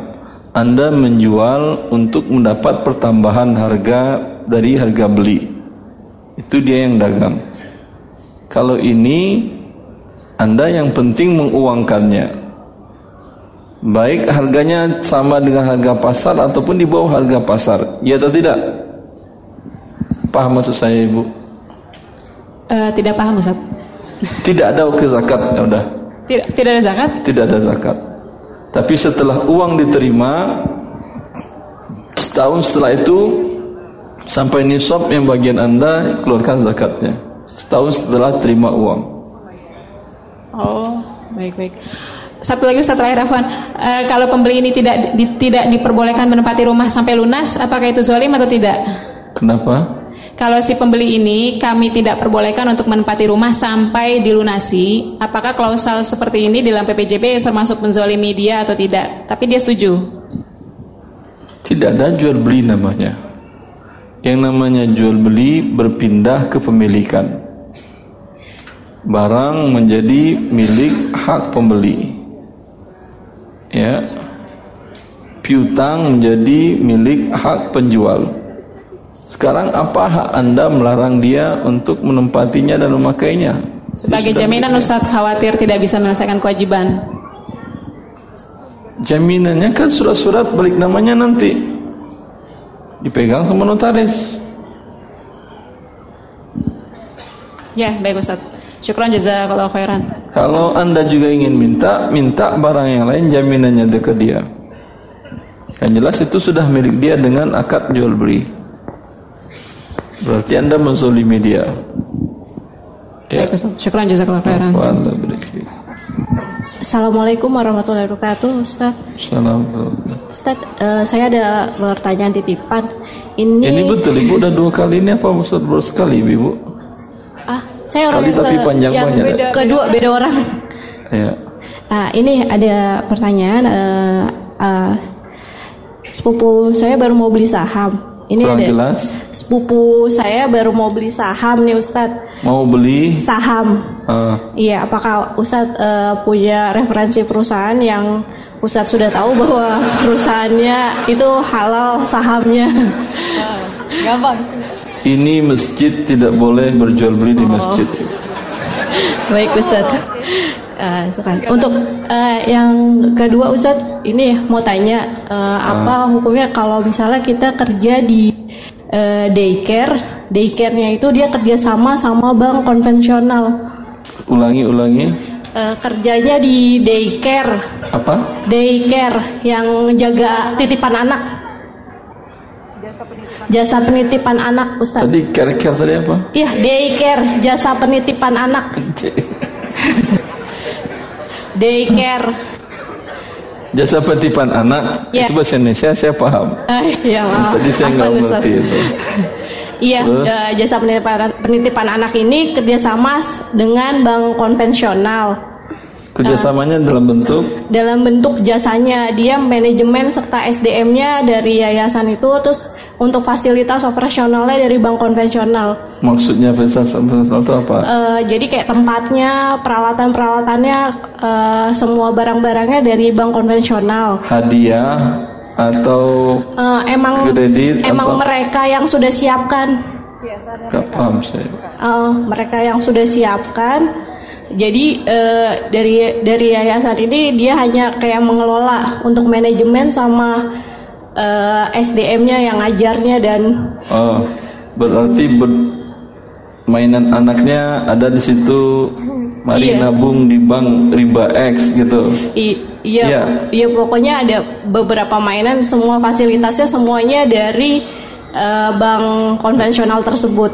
Anda menjual untuk mendapat pertambahan harga dari harga beli. Itu dia yang dagang. Kalau ini Anda yang penting menguangkannya. Baik harganya sama dengan harga pasar ataupun di bawah harga pasar. Ya atau tidak? Paham maksud saya ibu? Eh, tidak paham Ustadz. Tidak ada wakil zakat ya udah. Tidak, tidak ada zakat? Tidak ada zakat. Tapi setelah uang diterima setahun setelah itu sampai nisab yang bagian anda keluarkan zakatnya. Setahun setelah terima uang. Oh, baik-baik. Satu lagi Ustadz terakhir Afwan, Eh, kalau pembeli ini tidak di- tidak diperbolehkan menempati rumah sampai lunas, apakah itu zolim atau tidak? Kenapa? Kalau si pembeli ini kami tidak perbolehkan untuk menempati rumah sampai dilunasi, apakah klausal seperti ini dalam PPJB termasuk menzolimi dia atau tidak? Tapi dia setuju. Tidak ada jual beli namanya. Yang namanya jual beli berpindah ke pemilikan. Barang menjadi milik hak pembeli. Ya. Piutang menjadi milik hak penjual. Sekarang apa hak Anda melarang dia untuk menempatinya dan memakainya? Sebagai jaminan Ustadz khawatir tidak bisa menyelesaikan kewajiban. Jaminannya kan surat-surat balik namanya nanti dipegang sama notaris. Ya, baik Ustadz. Syukran jazakallahu khairan. Kalau anda juga ingin minta, minta barang yang lain jaminannya ke dia. Yang jelas itu sudah milik dia dengan akad jual beli. Berarti anda menzolimi dia. Ya. Syukran jazakallahu khairan. Assalamualaikum warahmatullahi wabarakatuh, Ustaz. Assalamualaikum. Ustaz, eh, saya ada pertanyaan titipan. Ini, Ini betul ibu udah dua kali ini apa maksud baru sekali ibu? Saya orang Kali yang tapi ke- panjang yang banyak, ya? kedua beda orang. Ya. Nah, ini ada pertanyaan. eh, eh, sepupu saya baru mau beli saham. Ini Kurang ada jelas. sepupu saya baru mau beli saham nih Ustadz. Mau beli Saham. eh, Iya, apakah Ustadz eh, punya referensi perusahaan yang Ustadz sudah tahu bahwa perusahaannya itu halal sahamnya? Ini masjid tidak boleh berjual beli di masjid. Baik Ustadz. Eh, silakan. Untuk eh, yang kedua Ustadz, ini mau tanya eh, apa hukumnya kalau misalnya kita kerja di eh, daycare, daycare-nya itu dia kerjasama sama bank konvensional. Ulangi, ulangi. Eh, kerjanya di daycare, Apa? daycare yang jaga titipan anak. Jasa penitipan anak Ustadz. Tadi care-care tadi apa? Iya, daycare, jasa penitipan anak. Daycare. Jasa penitipan anak Ya. itu bahasa Indonesia saya paham. Eh, iya, maaf. Tadi saya nggak Ustaz. ngerti itu. Iya, eh, jasa penitipan, penitipan anak ini kerjasama dengan bank konvensional. Kerjasamanya dalam bentuk Dalam bentuk jasanya, dia manajemen serta SDM-nya dari yayasan itu, terus untuk fasilitas operasionalnya dari bank konvensional. maksudnya fasilitas operasional itu apa? Eh, jadi kayak tempatnya, peralatan-peralatannya, eh, semua barang-barangnya dari bank konvensional. Hadiah atau Eh, emang Kredit, emang apa? mereka yang sudah siapkan nggak paham saya. Eh, mereka yang sudah siapkan. Jadi eh, dari dari yayasan ini dia hanya kayak mengelola untuk manajemen sama eh, SDM-nya yang ngajarnya dan Oh, berarti ber- mainan anaknya ada di situ. Mari Iya. nabung di bank riba X gitu. i- iya Iya. iya pokoknya ada beberapa mainan semua fasilitasnya semuanya dari eh, bank konvensional tersebut.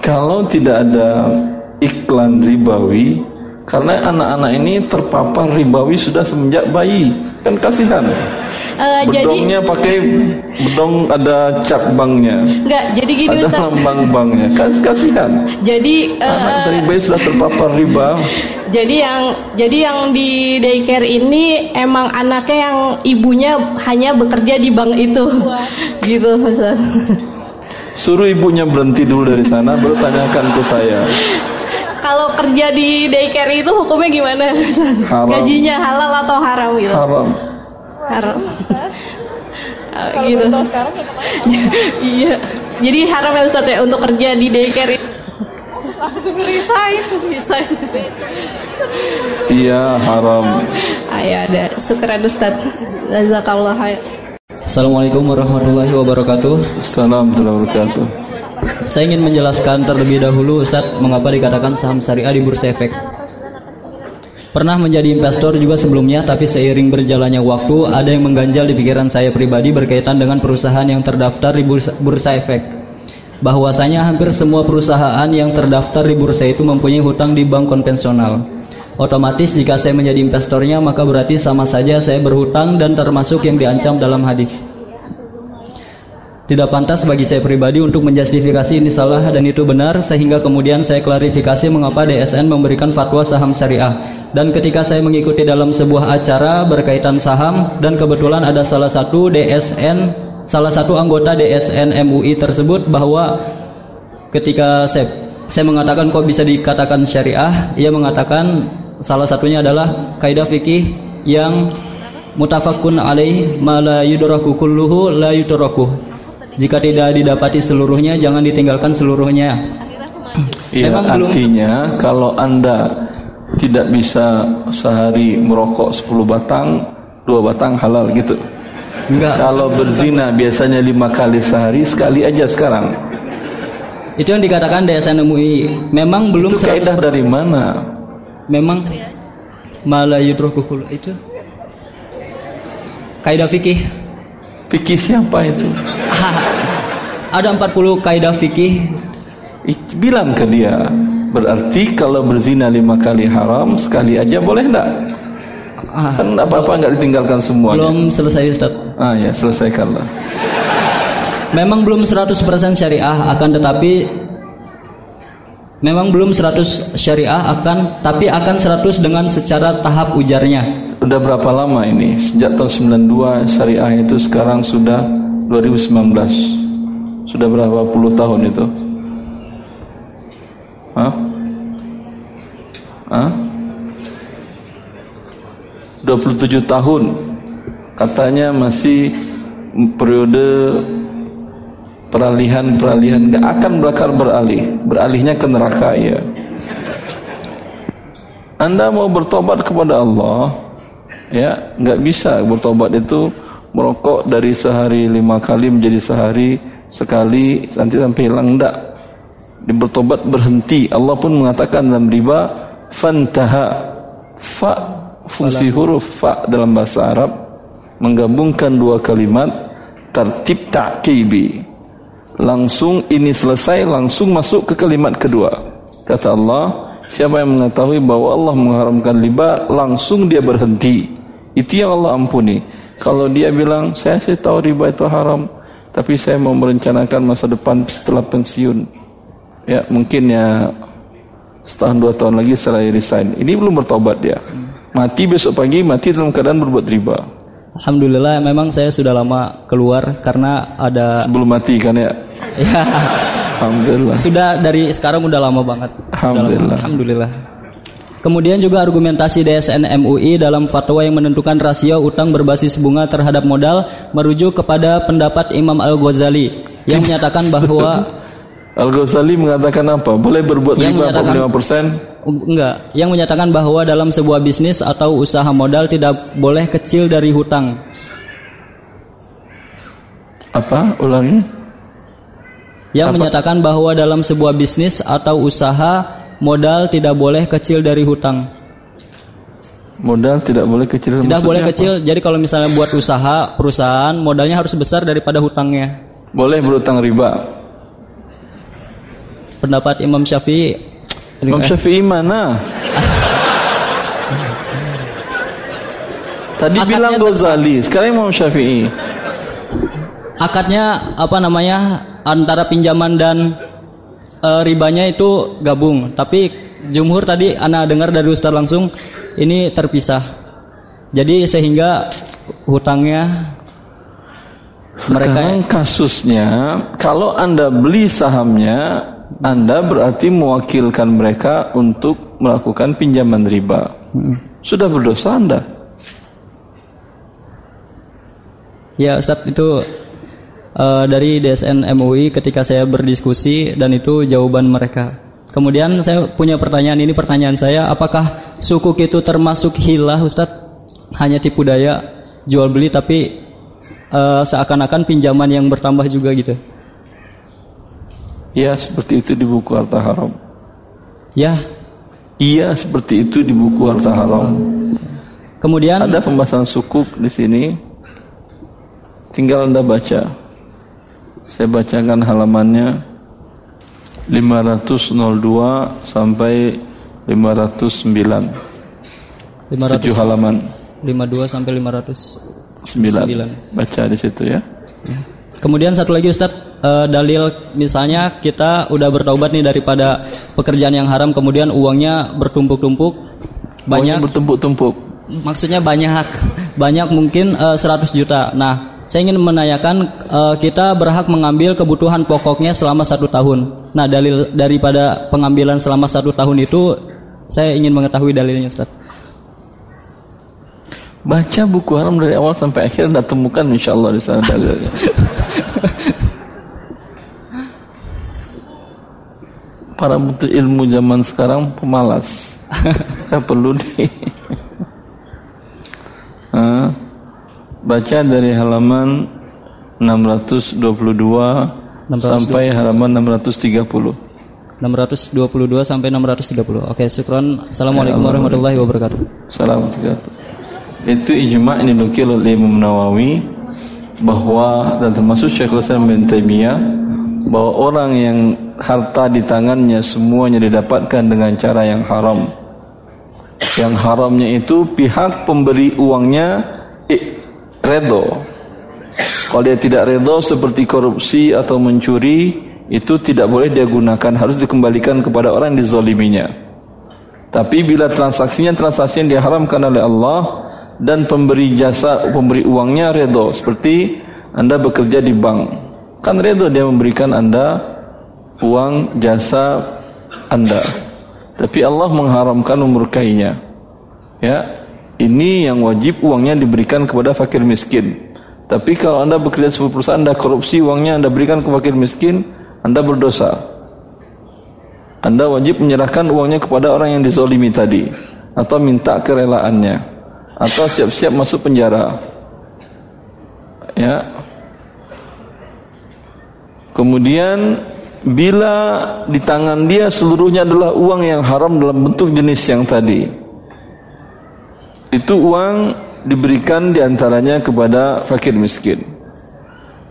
Kalau tidak ada iklan ribawi, karena anak-anak ini terpapar ribawi sudah semenjak bayi, kan kasihan. Eh, jadi Bedongnya pakai bedong ada cap banknya, enggak jadi gini ada Ustaz. lambang banknya, kan kasihan. Jadi eh, Anak dari bayi sudah terpapar riba, Jadi yang jadi yang di daycare ini emang anaknya yang ibunya hanya bekerja di bank itu. Gitu, Ustaz. suruh ibunya berhenti dulu dari sana, baru tanyakan ke saya. Kalau kerja di daycare itu hukumnya gimana? Haram. Gajinya halal atau haram gitu? Haram. Haram. Eh, gitu. Iya. Jadi haram ya Ustaz ya untuk kerja di daycare itu. Langsung resign. Resign. Iya haram. Ya ada. Syukran Ustaz. Jazakallah. Assalamualaikum warahmatullahi wabarakatuh. Assalamualaikum warahmatullahi wabarakatuh. Saya ingin menjelaskan terlebih dahulu Ustadz mengapa dikatakan saham syariah di bursa efek. Pernah menjadi investor juga sebelumnya, tapi seiring berjalannya waktu, ada yang mengganjal di pikiran saya pribadi berkaitan dengan perusahaan yang terdaftar di bursa, bursa efek. Bahwasanya hampir semua perusahaan yang terdaftar di bursa itu mempunyai hutang di bank konvensional. Otomatis jika saya menjadi investornya, maka berarti sama saja saya berhutang dan termasuk yang diancam dalam hadis. Tidak pantas bagi saya pribadi untuk menjustifikasi ini salah dan itu benar sehingga kemudian saya klarifikasi mengapa DSN memberikan fatwa saham syariah. Dan ketika saya mengikuti dalam sebuah acara berkaitan saham dan kebetulan ada salah satu DSN salah satu anggota DSN MUI tersebut bahwa ketika saya saya mengatakan kok bisa dikatakan syariah ia mengatakan salah satunya adalah kaidah fikih yang mutafakun alaih ma la la jika tidak didapati seluruhnya jangan ditinggalkan seluruhnya Iya, Memang belum- artinya kalau Anda tidak bisa sehari merokok 10 batang, dua batang halal gitu. enggak Kalau berzina biasanya lima kali sehari, sekali aja sekarang. itu yang dikatakan DSN MUI memang belum Itu kaidah 100% dari mana? memang mala yudraku kullu itu kaidah fikih Pikir siapa itu? ada 40 kaidah fikih Ih, Bilang ke dia. Berarti kalau berzina lima kali haram, sekali aja boleh enggak? Ah, Kan apa-apa nggak ditinggalkan semuanya. belum selesai Ustaz Ah ya, selesaikanlah. Memang belum 100% syariah akan tetapi Memang belum 100 syariah akan tapi akan 100 dengan secara tahap ujarnya. Sudah berapa lama ini? Sejak tahun 92 syariah itu sekarang sudah 2019. Sudah berapa puluh tahun itu? Hah? Hah? 27 tahun katanya masih periode peralihan-peralihan nggak akan bakal beralih beralihnya ke neraka ya anda mau bertobat kepada Allah ya nggak bisa bertobat itu merokok dari sehari lima kali menjadi sehari sekali nanti sampai hilang enggak bertobat berhenti. Allah pun mengatakan dalam riba fantaha fa fungsi huruf fa dalam bahasa Arab menggabungkan dua kalimat tertib ta'kibi. Langsung ini selesai langsung masuk ke kalimat kedua. Kata Allah siapa yang mengetahui bahwa Allah mengharamkan riba langsung dia berhenti. Itu yang Allah ampuni kalau dia bilang saya sih tahu riba itu haram tapi saya mau merencanakan masa depan setelah pensiun ya mungkin ya setahun dua tahun lagi setelah resign ini belum bertobat dia mati besok pagi mati dalam keadaan berbuat riba Alhamdulillah memang saya sudah lama keluar karena ada sebelum mati kan ya Ya. Alhamdulillah. Sudah dari sekarang udah lama banget. Alhamdulillah. Lama. Alhamdulillah. Kemudian juga argumentasi DSN MUI dalam fatwa yang menentukan rasio utang berbasis bunga terhadap modal merujuk kepada pendapat Imam Al-Ghazali yang menyatakan bahwa Al-Ghazali mengatakan apa? Boleh berbuat riba 45%? Enggak, yang menyatakan bahwa dalam sebuah bisnis atau usaha modal tidak boleh kecil dari hutang. Apa? Ulangi. Yang Apa? menyatakan bahwa dalam sebuah bisnis atau usaha modal tidak boleh kecil dari hutang. Modal tidak boleh kecil. Tidak Maksudnya boleh apa? kecil. Jadi kalau misalnya buat usaha perusahaan modalnya harus besar daripada hutangnya. Boleh berutang riba. Pendapat Imam Syafi'i. Imam Syafi'i mana? Tadi Akadnya bilang Ghazali, sekarang Imam Syafi'i. Akadnya apa namanya antara pinjaman dan eh, ribanya itu gabung. Tapi jumhur tadi Anda dengar dari Ustaz langsung ini terpisah. Jadi sehingga hutangnya mereka Sekarang kasusnya, kalau Anda beli sahamnya, Anda berarti mewakilkan mereka untuk melakukan pinjaman riba. Sudah berdosa Anda. Ya Ustadz itu eh, dari DSN MUI ketika saya berdiskusi dan itu jawaban mereka. Kemudian saya punya pertanyaan ini pertanyaan saya apakah sukuk itu termasuk hilah Ustadz? Hanya tipu daya jual beli tapi eh, seakan-akan pinjaman yang bertambah juga gitu. Ya, seperti itu di buku harta haram. Ya. Iya, seperti itu di buku harta haram. Kemudian Ada pembahasan sukuk di sini. Tinggal Anda baca. Saya bacakan halamannya 502 sampai 509. 500 Tujuh halaman. 52 sampai 500. 9. Baca di situ ya. Kemudian satu lagi Ustadz, eh, dalil misalnya kita udah bertaubat nih daripada pekerjaan yang haram, kemudian uangnya bertumpuk-tumpuk, Banyak bertumpuk-tumpuk. maksudnya banyak, banyak mungkin eh, 100 juta. Nah, saya ingin menanyakan eh, kita berhak mengambil kebutuhan pokoknya selama satu tahun. Nah, dalil daripada pengambilan selama satu tahun itu, saya ingin mengetahui dalilnya Ustadz. Baca buku haram dari awal sampai akhir Anda temukan insya Allah di sana dalilnya. Para butuh ilmu zaman sekarang pemalas. Kan perlu di Hah? Baca dari halaman 622 sampai halaman 630. 622 sampai 630. Oke, syukron. Assalamualaikum warahmatullahi wabarakatuh. Salam Itu ijma' ini dinukil oleh Imam Nawawi bahwa dan termasuk Syekh Islam bin Taimiyah bahwa orang yang harta di tangannya semuanya didapatkan dengan cara yang haram. Yang haramnya itu pihak pemberi uangnya redo. Kalau dia tidak redo seperti korupsi atau mencuri, itu tidak boleh dia gunakan, harus dikembalikan kepada orang yang dizaliminya. Tapi bila transaksinya transaksi yang diharamkan oleh Allah dan pemberi jasa, pemberi uangnya redo, seperti Anda bekerja di bank, kan redo dia memberikan Anda uang jasa Anda. Tapi Allah mengharamkan memurkainya. Ya, ini yang wajib uangnya diberikan kepada fakir miskin. Tapi kalau Anda bekerja sebuah perusahaan, Anda korupsi uangnya Anda berikan ke fakir miskin, anda berdosa. Anda wajib menyerahkan uangnya kepada orang yang dizolimi tadi atau minta kerelaannya atau siap-siap masuk penjara. Ya. Kemudian bila di tangan dia seluruhnya adalah uang yang haram dalam bentuk jenis yang tadi. Itu uang diberikan di antaranya kepada fakir miskin.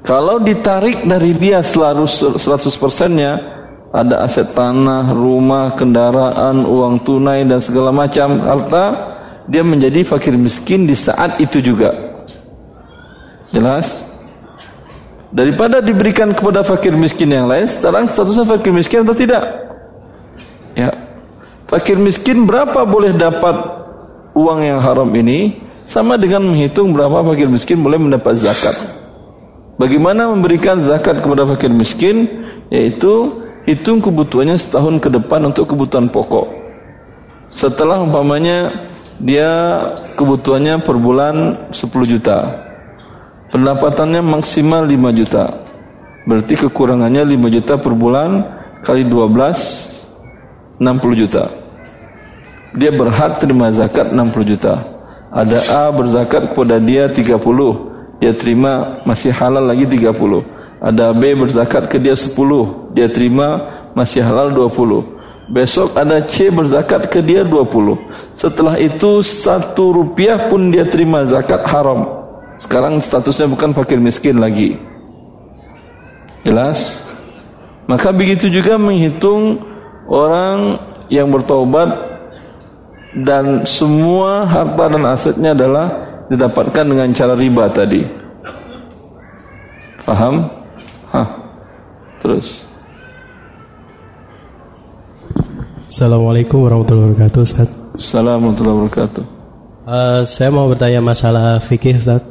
Kalau ditarik dari dia selalu 100 persennya, ada aset tanah, rumah, kendaraan, uang tunai dan segala macam harta, dia menjadi fakir miskin di saat itu juga. Jelas? Daripada diberikan kepada fakir miskin yang lain, sekarang statusnya fakir miskin atau tidak? Ya. Fakir miskin berapa boleh dapat uang yang haram ini? Sama dengan menghitung berapa fakir miskin boleh mendapat zakat. Bagaimana memberikan zakat kepada fakir miskin? Yaitu hitung kebutuhannya setahun ke depan untuk kebutuhan pokok. Setelah umpamanya dia kebutuhannya per bulan 10 juta. Pendapatannya maksimal 5 juta. Berarti kekurangannya 5 juta per bulan kali 12 60 juta. Dia berhak terima zakat 60 juta. Ada A berzakat kepada dia 30 dia terima masih halal lagi 30 ada B berzakat ke dia 10 dia terima masih halal 20 besok ada C berzakat ke dia 20 setelah itu satu rupiah pun dia terima zakat haram. Sekarang statusnya bukan fakir miskin lagi. Jelas? Maka begitu juga menghitung orang yang bertobat dan semua harta dan asetnya adalah didapatkan dengan cara riba tadi. Paham? Hah. Terus. Assalamualaikum warahmatullahi wabarakatuh Ustaz Assalamualaikum warahmatullahi wabarakatuh uh, Saya mau bertanya masalah fikih Ustaz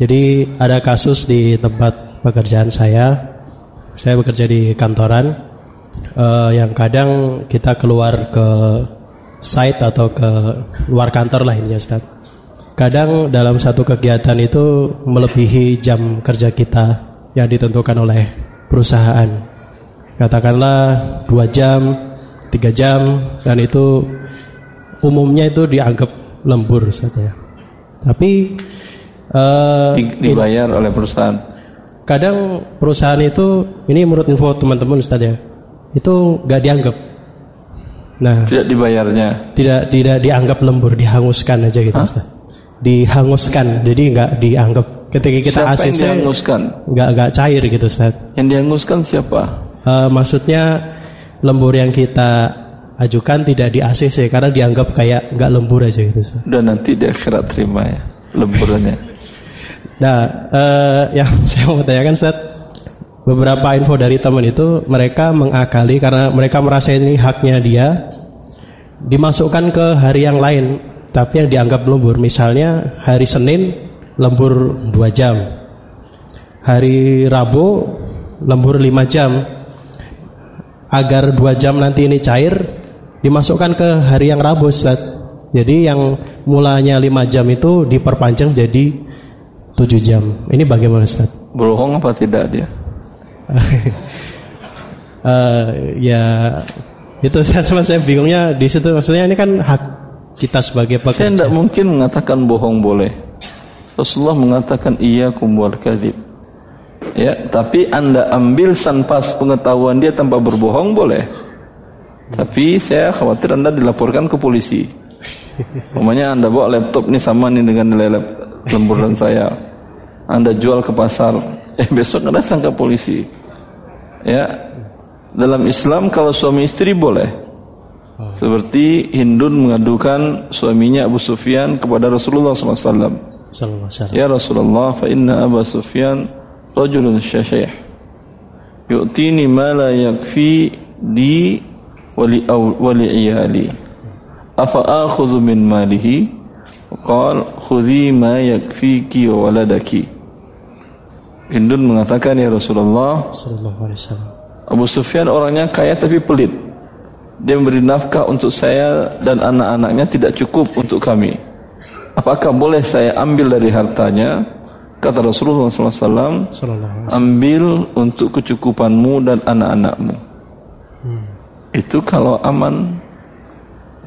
Jadi ada kasus di tempat pekerjaan saya Saya bekerja di kantoran uh, Yang kadang kita keluar ke site atau ke luar kantor lah ini Ustaz Kadang dalam satu kegiatan itu melebihi jam kerja kita yang ditentukan oleh perusahaan. Katakanlah dua jam, tiga jam, dan itu umumnya itu dianggap lembur saja. Tapi uh, dibayar oleh perusahaan. Kadang perusahaan itu ini menurut info teman-teman Ustaz ya, itu gak dianggap. Nah, tidak dibayarnya. Tidak tidak dianggap lembur, dihanguskan aja gitu Hah? Ustaz dihanguskan jadi nggak dianggap ketika kita siapa ACC yang dihanguskan nggak nggak cair gitu Ustaz yang dihanguskan siapa uh, maksudnya lembur yang kita ajukan tidak di ACC karena dianggap kayak nggak lembur aja gitu Ustaz. dan nanti di akhirat terima ya lemburannya nah uh, yang saya mau tanyakan Ustaz beberapa info dari teman itu mereka mengakali karena mereka merasa ini haknya dia dimasukkan ke hari yang lain tapi yang dianggap lembur. Misalnya hari Senin lembur 2 jam. Hari Rabu lembur 5 jam. Agar 2 jam nanti ini cair dimasukkan ke hari yang Rabu Ustaz. Jadi yang mulanya 5 jam itu diperpanjang jadi 7 jam. Ini bagaimana Ustaz? Bohong apa tidak dia? Uh, ya itu saya cuma saya bingungnya di situ maksudnya ini kan hak kita sebagai pekerja. Saya tidak mungkin mengatakan bohong boleh. Rasulullah mengatakan iya kumwal kadib. Ya, tapi anda ambil sanpas pengetahuan dia tanpa berbohong boleh. Tapi saya khawatir anda dilaporkan ke polisi. Umumnya anda bawa laptop ini sama nih dengan nilai lemburan saya. Anda jual ke pasar, eh besok datang ke polisi. Ya, dalam Islam kalau suami istri boleh, seperti Hindun mengadukan suaminya Abu Sufyan kepada Rasulullah SAW. Ya Rasulullah, fa inna Abu Sufyan rajulun syasyih. yu'tini ma la yakfi li wali wali iyali. Afa akhudhu min malihi? Qal khudhi ma yakfiki wa waladaki Hindun mengatakan ya Rasulullah. Abu Sufyan orangnya kaya tapi pelit. Dia memberi nafkah untuk saya dan anak-anaknya tidak cukup untuk kami. Apakah boleh saya ambil dari hartanya? Kata Rasulullah SAW Sallallahu alaihi ambil untuk kecukupanmu dan anak-anakmu. Itu kalau aman.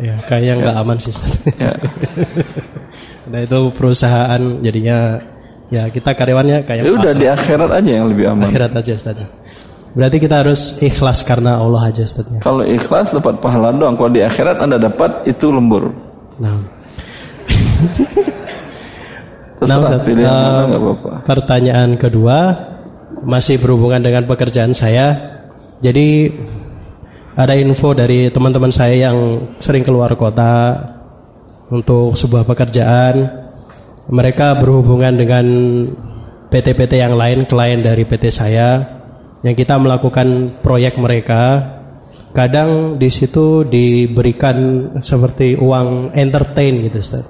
Ya, kayaknya nggak aman sih. Ya. Nah itu perusahaan jadinya ya kita karyawannya kayak ya udah di akhirat aja yang lebih aman akhirat aja Ustaz. Berarti kita harus ikhlas karena Allah aja Ustaz. ya. kalau ikhlas dapat pahala doang kalau di akhirat anda dapat itu lembur Nah, terserah Ustaz, pilih yang mana nggak apa-apa pertanyaan kedua masih berhubungan dengan pekerjaan saya. Jadi ada info dari teman-teman saya yang sering keluar kota untuk sebuah pekerjaan. Mereka berhubungan dengan PT-PT yang lain, klien dari PT saya, yang kita melakukan proyek mereka. Kadang di situ diberikan seperti uang entertain gitu, Ustaz.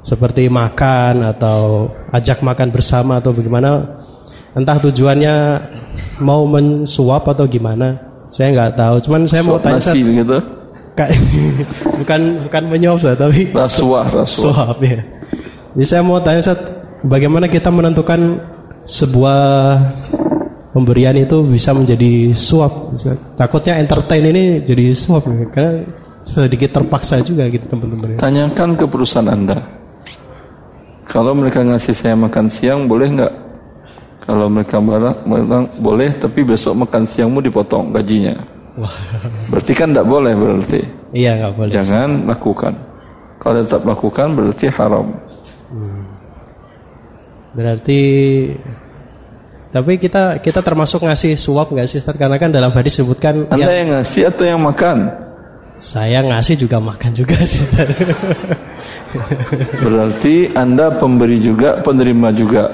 Seperti makan atau ajak makan bersama atau bagaimana. Entah tujuannya mau mensuap atau gimana saya nggak tahu. Cuman saya mau Suap tanya nasi begitu? Bukan bukan menyuap Ustaz, tapi rasuah rasuah suap ya jadi saya mau tanya Ustaz, bagaimana kita menentukan sebuah pemberian itu bisa menjadi suap takutnya entertain ini jadi suap nih, karena sedikit terpaksa juga gitu teman-teman tanyakan ke perusahaan anda. Kalau mereka ngasih saya makan siang boleh nggak? Kalau mereka bilang, bilang boleh tapi besok makan siangmu dipotong gajinya. Berarti kan tidak boleh berarti? Iya nggak boleh. Jangan lakukan. Kalau tetap lakukan berarti haram Berarti tapi kita kita termasuk ngasih suap nggak sih? Karena kan dalam hadis sebutkan anda ya, yang ngasih atau yang makan saya ngasih juga makan juga sih. Berarti anda pemberi juga penerima juga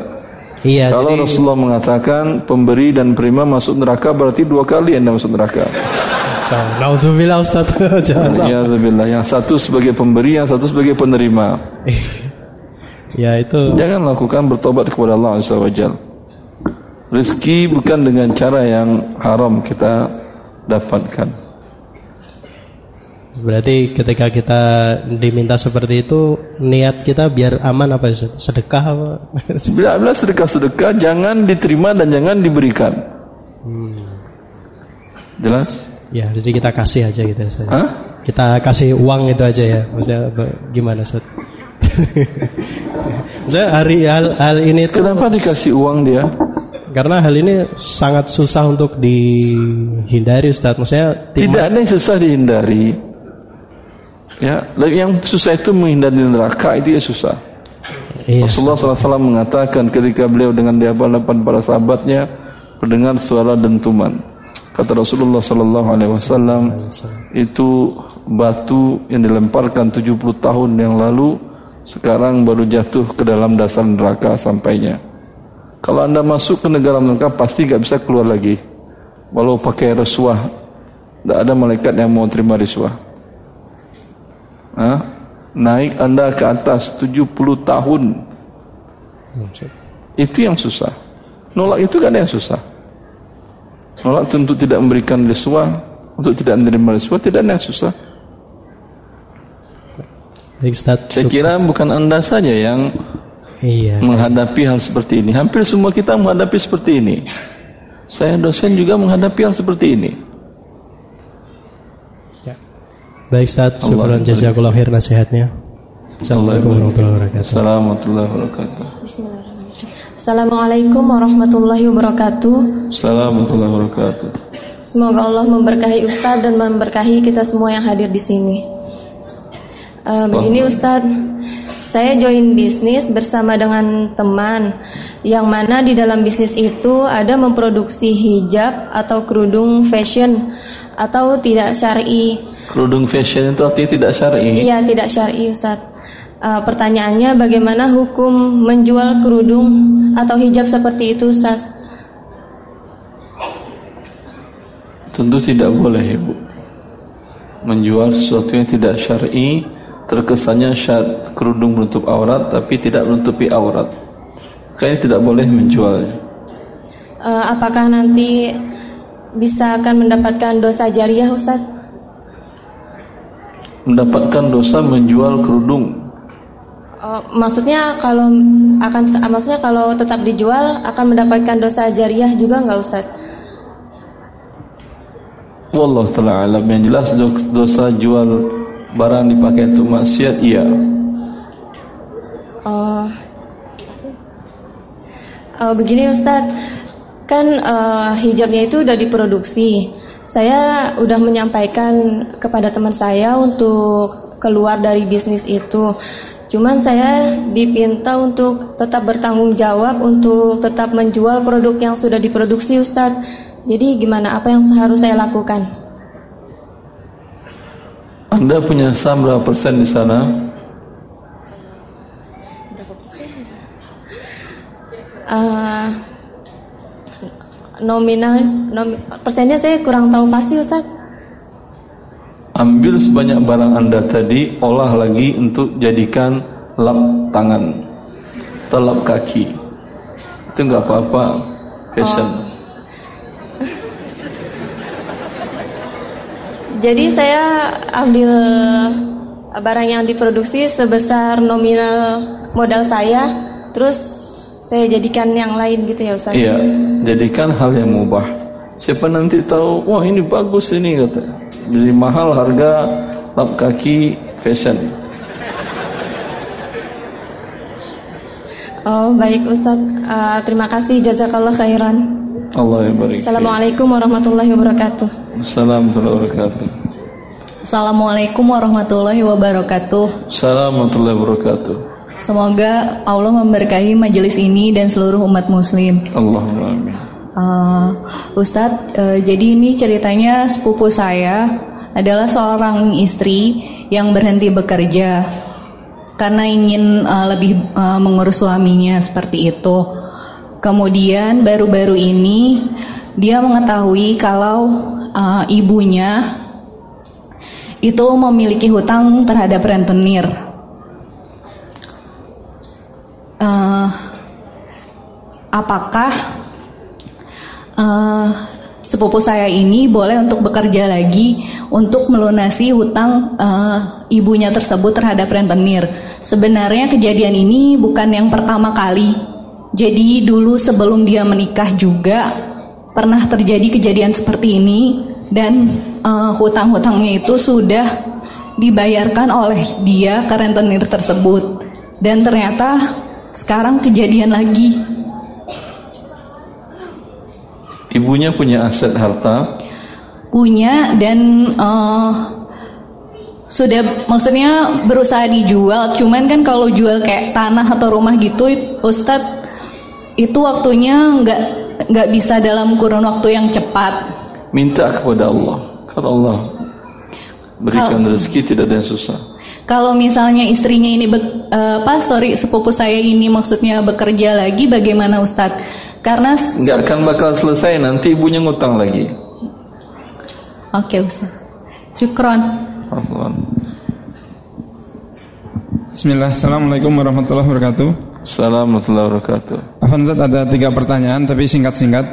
iya, kalau jadi Rasulullah mengatakan pemberi dan penerima masuk neraka berarti dua kali anda masuk neraka naudzubillah Ustaz. Jangan. Ya Alhamdulillah. Yang satu sebagai pemberi, yang satu sebagai penerima. Ya itu Jangan lakukan bertobat kepada Allah Azza wa Jal. Rizki bukan dengan cara yang haram kita dapatkan. berarti ketika kita diminta seperti itu niat kita biar aman apa sedekah apa? Bila bila sedekah-sedekah jangan diterima dan jangan diberikan. Jelas? ya, jadi kita kasih aja gitu Ustaz. Hah? Kita kasih uang itu aja ya. Maksudnya gimana Ustaz? Maksudnya hari hal, hal ini tuh Kenapa dikasih uang dia? Karena hal ini sangat susah untuk dihindari Ustaz. Maksudnya tim- Tidak ada yang susah dihindari. Ya, yang susah itu menghindari neraka itu ya susah. Iya, Rasulullah SAW mengatakan ketika beliau dengan di hadapan para sahabatnya mendengar suara dentuman. Kata Rasulullah Sallallahu Alaihi Wasallam itu batu yang dilemparkan 70 tahun yang lalu sekarang baru jatuh ke dalam dasar neraka sampainya. Kalau anda masuk ke negara neraka pasti nggak bisa keluar lagi. Walau pakai rasuah, tidak ada malaikat yang mau terima risuah. Hah? Naik anda ke atas 70 tahun Itu yang susah Nolak itu kan yang susah Nolak itu untuk tidak memberikan risuah Untuk tidak menerima risuah Tidak ada yang susah. Saya kira bukan anda saja yang Iya. menghadapi hal seperti ini Hampir semua kita menghadapi seperti ini Saya dosen juga menghadapi hal seperti ini Baik Ustaz, syukran jazakallahu khair nasihatnya. Assalamualaikum warahmatullahi wabarakatuh. Assalamualaikum warahmatullahi wabarakatuh Assalamualaikum warahmatullahi wabarakatuh. Assalamualaikum warahmatullahi wabarakatuh Semoga Allah memberkahi Ustadz dan memberkahi kita semua yang hadir di sini. Eh, begini Ustadz, saya join bisnis bersama dengan teman yang mana di dalam bisnis itu ada memproduksi hijab atau kerudung fashion atau tidak syar'i. Kerudung fashion itu artinya tidak syar'i Iya, tidak syar'i Ustadz. Eh, pertanyaannya bagaimana hukum menjual kerudung atau hijab seperti itu Ustadz? Tentu tidak boleh ibu Menjual sesuatu yang tidak syar'i Terkesannya syat kerudung menutup aurat Tapi tidak menutupi aurat Kayaknya tidak boleh menjualnya uh, Apakah nanti bisa akan mendapatkan dosa jariah Ustaz? Mendapatkan dosa menjual kerudung Uh, maksudnya kalau akan maksudnya kalau tetap dijual akan mendapatkan dosa jariah juga nggak Ustaz? Wallah taala alam yang jelas dosa jual barang dipakai untuk maksiat iya. Oh. Uh, begini Ustadz, kan uh, hijabnya itu udah diproduksi. Saya udah menyampaikan kepada teman saya untuk keluar dari bisnis itu. Cuman saya dipinta untuk tetap bertanggung jawab untuk tetap menjual produk yang sudah diproduksi Ustadz. Jadi gimana apa yang harus saya lakukan? Anda punya saham berapa persen di sana? Uh, nominal nom, persennya saya kurang tahu pasti Ustaz. Ambil sebanyak barang Anda tadi, olah lagi untuk jadikan lap tangan, telap kaki. Itu enggak apa-apa, fashion. Oh. Jadi saya ambil barang yang diproduksi sebesar nominal modal saya, terus saya jadikan yang lain gitu ya Ustaz? Iya, jadikan hal yang mubah. Siapa nanti tahu, wah ini bagus ini kata. Jadi mahal harga lap kaki fashion. Oh baik Ustaz, uh, terima kasih jazakallah khairan. Allah yang barik. Assalamualaikum warahmatullahi wabarakatuh. Assalamualaikum warahmatullahi wabarakatuh. Assalamualaikum warahmatullahi wabarakatuh. Assalamualaikum warahmatullahi wabarakatuh. Semoga Allah memberkahi majelis ini dan seluruh umat muslim. Allahumma amin. Uh, Ustadz, uh, jadi ini ceritanya sepupu saya adalah seorang istri yang berhenti bekerja karena ingin uh, lebih uh, mengurus suaminya seperti itu. Kemudian baru-baru ini dia mengetahui kalau uh, ibunya itu memiliki hutang terhadap rentenir. Uh, apakah uh, sepupu saya ini boleh untuk bekerja lagi untuk melunasi hutang uh, ibunya tersebut terhadap rentenir? Sebenarnya kejadian ini bukan yang pertama kali jadi dulu sebelum dia menikah juga pernah terjadi kejadian seperti ini dan uh, hutang-hutangnya itu sudah dibayarkan oleh dia ke rentenir tersebut dan ternyata sekarang kejadian lagi. Ibunya punya aset harta? Punya dan uh, sudah maksudnya berusaha dijual cuman kan kalau jual kayak tanah atau rumah gitu Ustadz itu waktunya nggak nggak bisa dalam kurun waktu yang cepat. Minta kepada Allah, karena Allah berikan Kal rezeki tidak ada yang susah. Kalau misalnya istrinya ini uh, apa sorry sepupu saya ini maksudnya bekerja lagi bagaimana Ustadz? Karena nggak akan bakal selesai nanti ibunya ngutang lagi. Oke okay, Ustadz. Syukron. Bismillah, Assalamualaikum warahmatullahi wabarakatuh. Assalamualaikum warahmatullahi wabarakatuh. Afan ada tiga pertanyaan tapi singkat-singkat.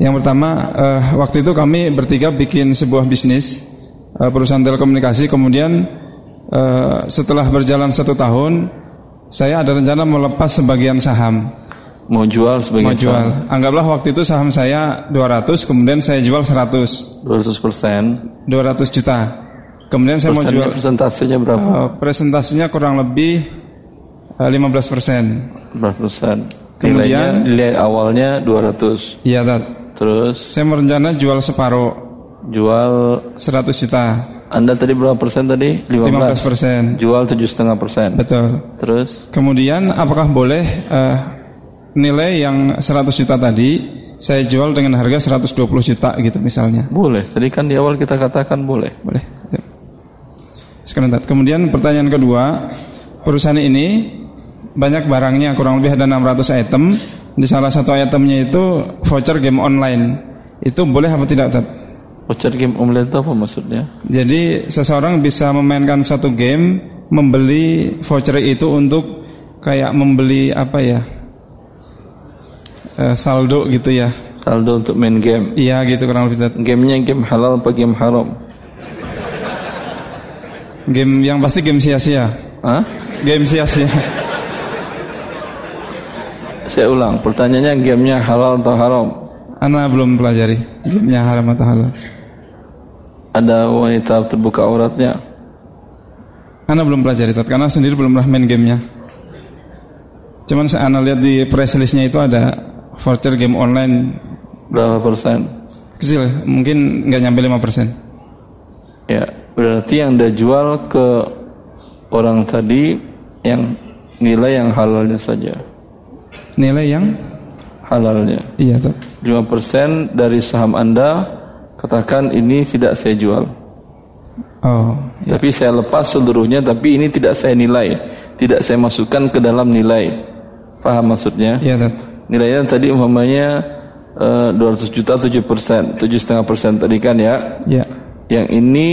Yang pertama, uh, waktu itu kami bertiga bikin sebuah bisnis uh, perusahaan telekomunikasi. Kemudian uh, setelah berjalan satu tahun, saya ada rencana melepas sebagian saham. Mau jual sebagian Mau jual. Saham. Anggaplah waktu itu saham saya 200, kemudian saya jual 100. 200 persen. 200 juta. Kemudian saya mau jual. Persentasenya berapa? Uh, presentasinya kurang lebih 15 persen. 15 persen. Kemudian nilai awalnya 200. Iya, Tat. Terus? Saya merencana jual separuh. Jual 100 juta. Anda tadi berapa persen tadi? 15, 15 persen. Jual tujuh setengah persen. Betul. Terus? Kemudian apakah boleh uh, nilai yang 100 juta tadi saya jual dengan harga 120 juta gitu misalnya? Boleh. Tadi kan di awal kita katakan boleh. Boleh. Sekarang, Kemudian pertanyaan kedua, perusahaan ini banyak barangnya kurang lebih ada 600 item di salah satu itemnya itu voucher game online itu boleh apa tidak Tat? Voucher game online itu apa maksudnya? Jadi seseorang bisa memainkan satu game, membeli voucher itu untuk kayak membeli apa ya? Eh, saldo gitu ya. Saldo untuk main game. Iya gitu kurang lebih. Gamenya game halal apa game haram? Game yang pasti game sia-sia. Hah? Game sia-sia. Saya ulang, pertanyaannya gamenya halal atau haram? Ana belum pelajari gamenya haram atau halal. Ada wanita terbuka auratnya? Ana belum pelajari Tat, karena sendiri belum pernah main gamenya. Cuman saya Ana lihat di press listnya itu ada voucher game online Berapa persen? kecil, mungkin nggak nyampe 5 persen. Ya, berarti yang Anda jual ke orang tadi yang nilai yang halalnya saja. Nilai yang Halalnya. iya Tat. 5% dari saham Anda katakan ini tidak saya jual. Oh, Tapi saya lepas seluruhnya tapi ini tidak saya nilai. Tidak saya masukkan ke dalam nilai. Paham maksudnya? iya Tat. Nilainya tadi umpamanya eh, 200 juta 7 persen, 7,5 persen tadi kan ya. Iya. Yang ini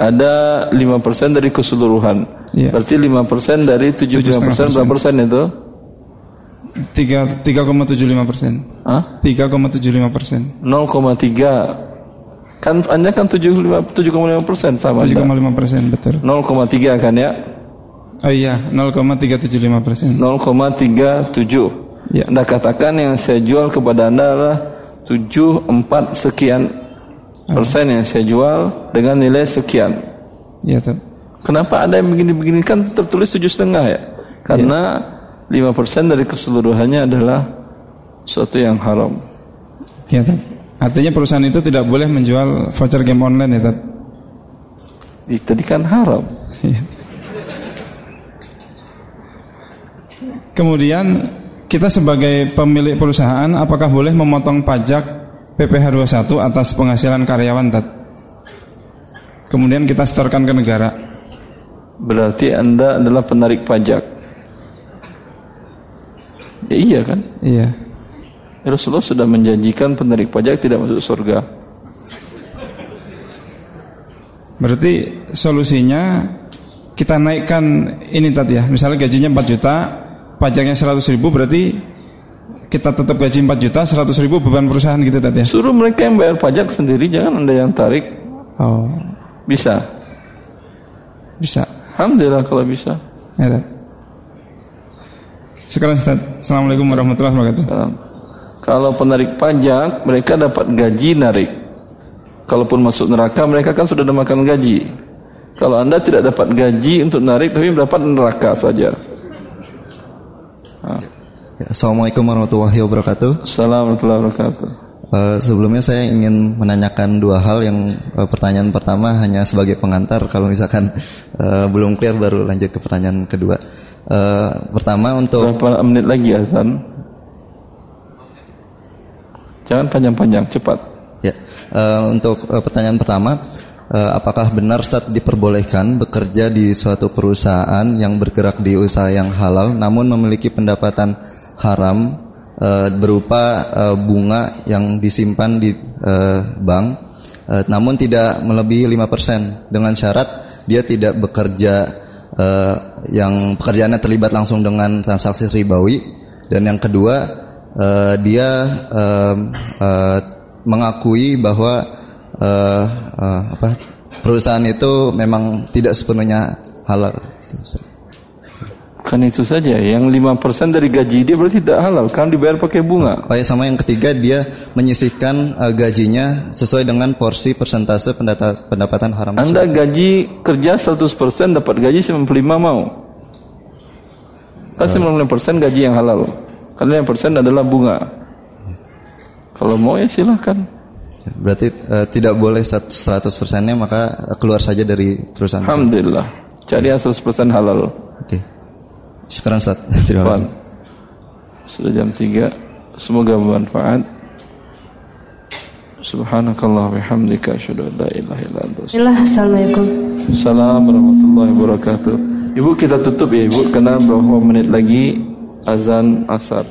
ada 5 persen dari keseluruhan. Iya. Berarti 5 persen dari 75 persen berapa persen itu? 3,75 persen. tiga koma tujuh lima persen. 0,3 kan hanya kan 75 7,5 persen sama 7,5 persen betul. 0,3 kan ya? Oh iya 0,375 persen. 0,37 ya. Anda katakan yang saya jual kepada Anda adalah 74 sekian persen yang saya jual dengan nilai sekian. Iya Kenapa ada yang begini-begini? Kan tertulis tujuh setengah ya? Karena ya 5% dari keseluruhannya adalah suatu yang haram. Ya, tak? Artinya perusahaan itu tidak boleh menjual voucher game online ya, Itu kan haram. Ya. Kemudian kita sebagai pemilik perusahaan apakah boleh memotong pajak PPh 21 atas penghasilan karyawan Tat? Kemudian kita setorkan ke negara. Berarti Anda adalah penarik pajak. Ya, iya kan? Iya. Rasulullah sudah menjanjikan penarik pajak tidak masuk surga. Berarti solusinya kita naikkan ini tadi ya. Misalnya gajinya 4 juta, pajaknya 100 ribu berarti kita tetap gaji 4 juta, 100 ribu beban perusahaan gitu tadi ya. Suruh mereka yang bayar pajak sendiri, jangan anda yang tarik. Oh, Bisa. bisa. Alhamdulillah kalau bisa. Ya. Sekarang Ustaz. Assalamualaikum warahmatullahi wabarakatuh. Salam. Kalau penarik pajak, mereka dapat gaji narik. Kalaupun masuk neraka, mereka kan sudah makan gaji. Kalau anda tidak dapat gaji untuk narik, tapi dapat neraka saja. Ah. Ya, Assalamualaikum warahmatullahi wabarakatuh. Assalamualaikum warahmatullahi wabarakatuh. Eh, sebelumnya saya ingin menanyakan dua hal yang eh, pertanyaan pertama hanya sebagai pengantar kalau misalkan eh, belum clear baru lanjut ke pertanyaan kedua. Eh, pertama untuk Berapa menit lagi azan? Jangan panjang-panjang, cepat. ya eh, untuk eh, pertanyaan pertama eh, apakah benar Ustaz diperbolehkan bekerja di suatu perusahaan yang bergerak di usaha yang halal namun memiliki pendapatan haram eh, berupa eh, bunga yang disimpan di eh, bank. Eh, namun tidak melebihi 5% dengan syarat dia tidak bekerja eh, yang pekerjaannya terlibat langsung dengan transaksi ribawi. Dan yang kedua eh, dia eh, eh, mengakui bahwa eh, eh, apa perusahaan itu memang tidak sepenuhnya halal. Kan itu saja, yang 5% dari gaji dia berarti tidak halal, kan dibayar pakai bunga. Oh ya sama yang ketiga dia menyisihkan eh, gajinya sesuai dengan porsi persentase pendata- pendapatan haram. Anda gaji kerja 100% dapat gaji 95 mau. Kan 95% gaji yang halal. Karena yang persen adalah bunga. Kalau mau ya silahkan. Berarti eh, tidak boleh 100 persennya maka keluar saja dari perusahaan. Alhamdulillah. Cari yang 100% halal. Oke. Syukuran Ustaz. Terima kasih. Sudah jam 3. Semoga bermanfaat. Subhanakallah bihamdika asyhadu an la ilaha illa anta astaghfiruka Assalamualaikum. Assalamualaikum warahmatullahi wabarakatuh. Ibu kita tutup ya Ibu karena beberapa menit lagi azan asar.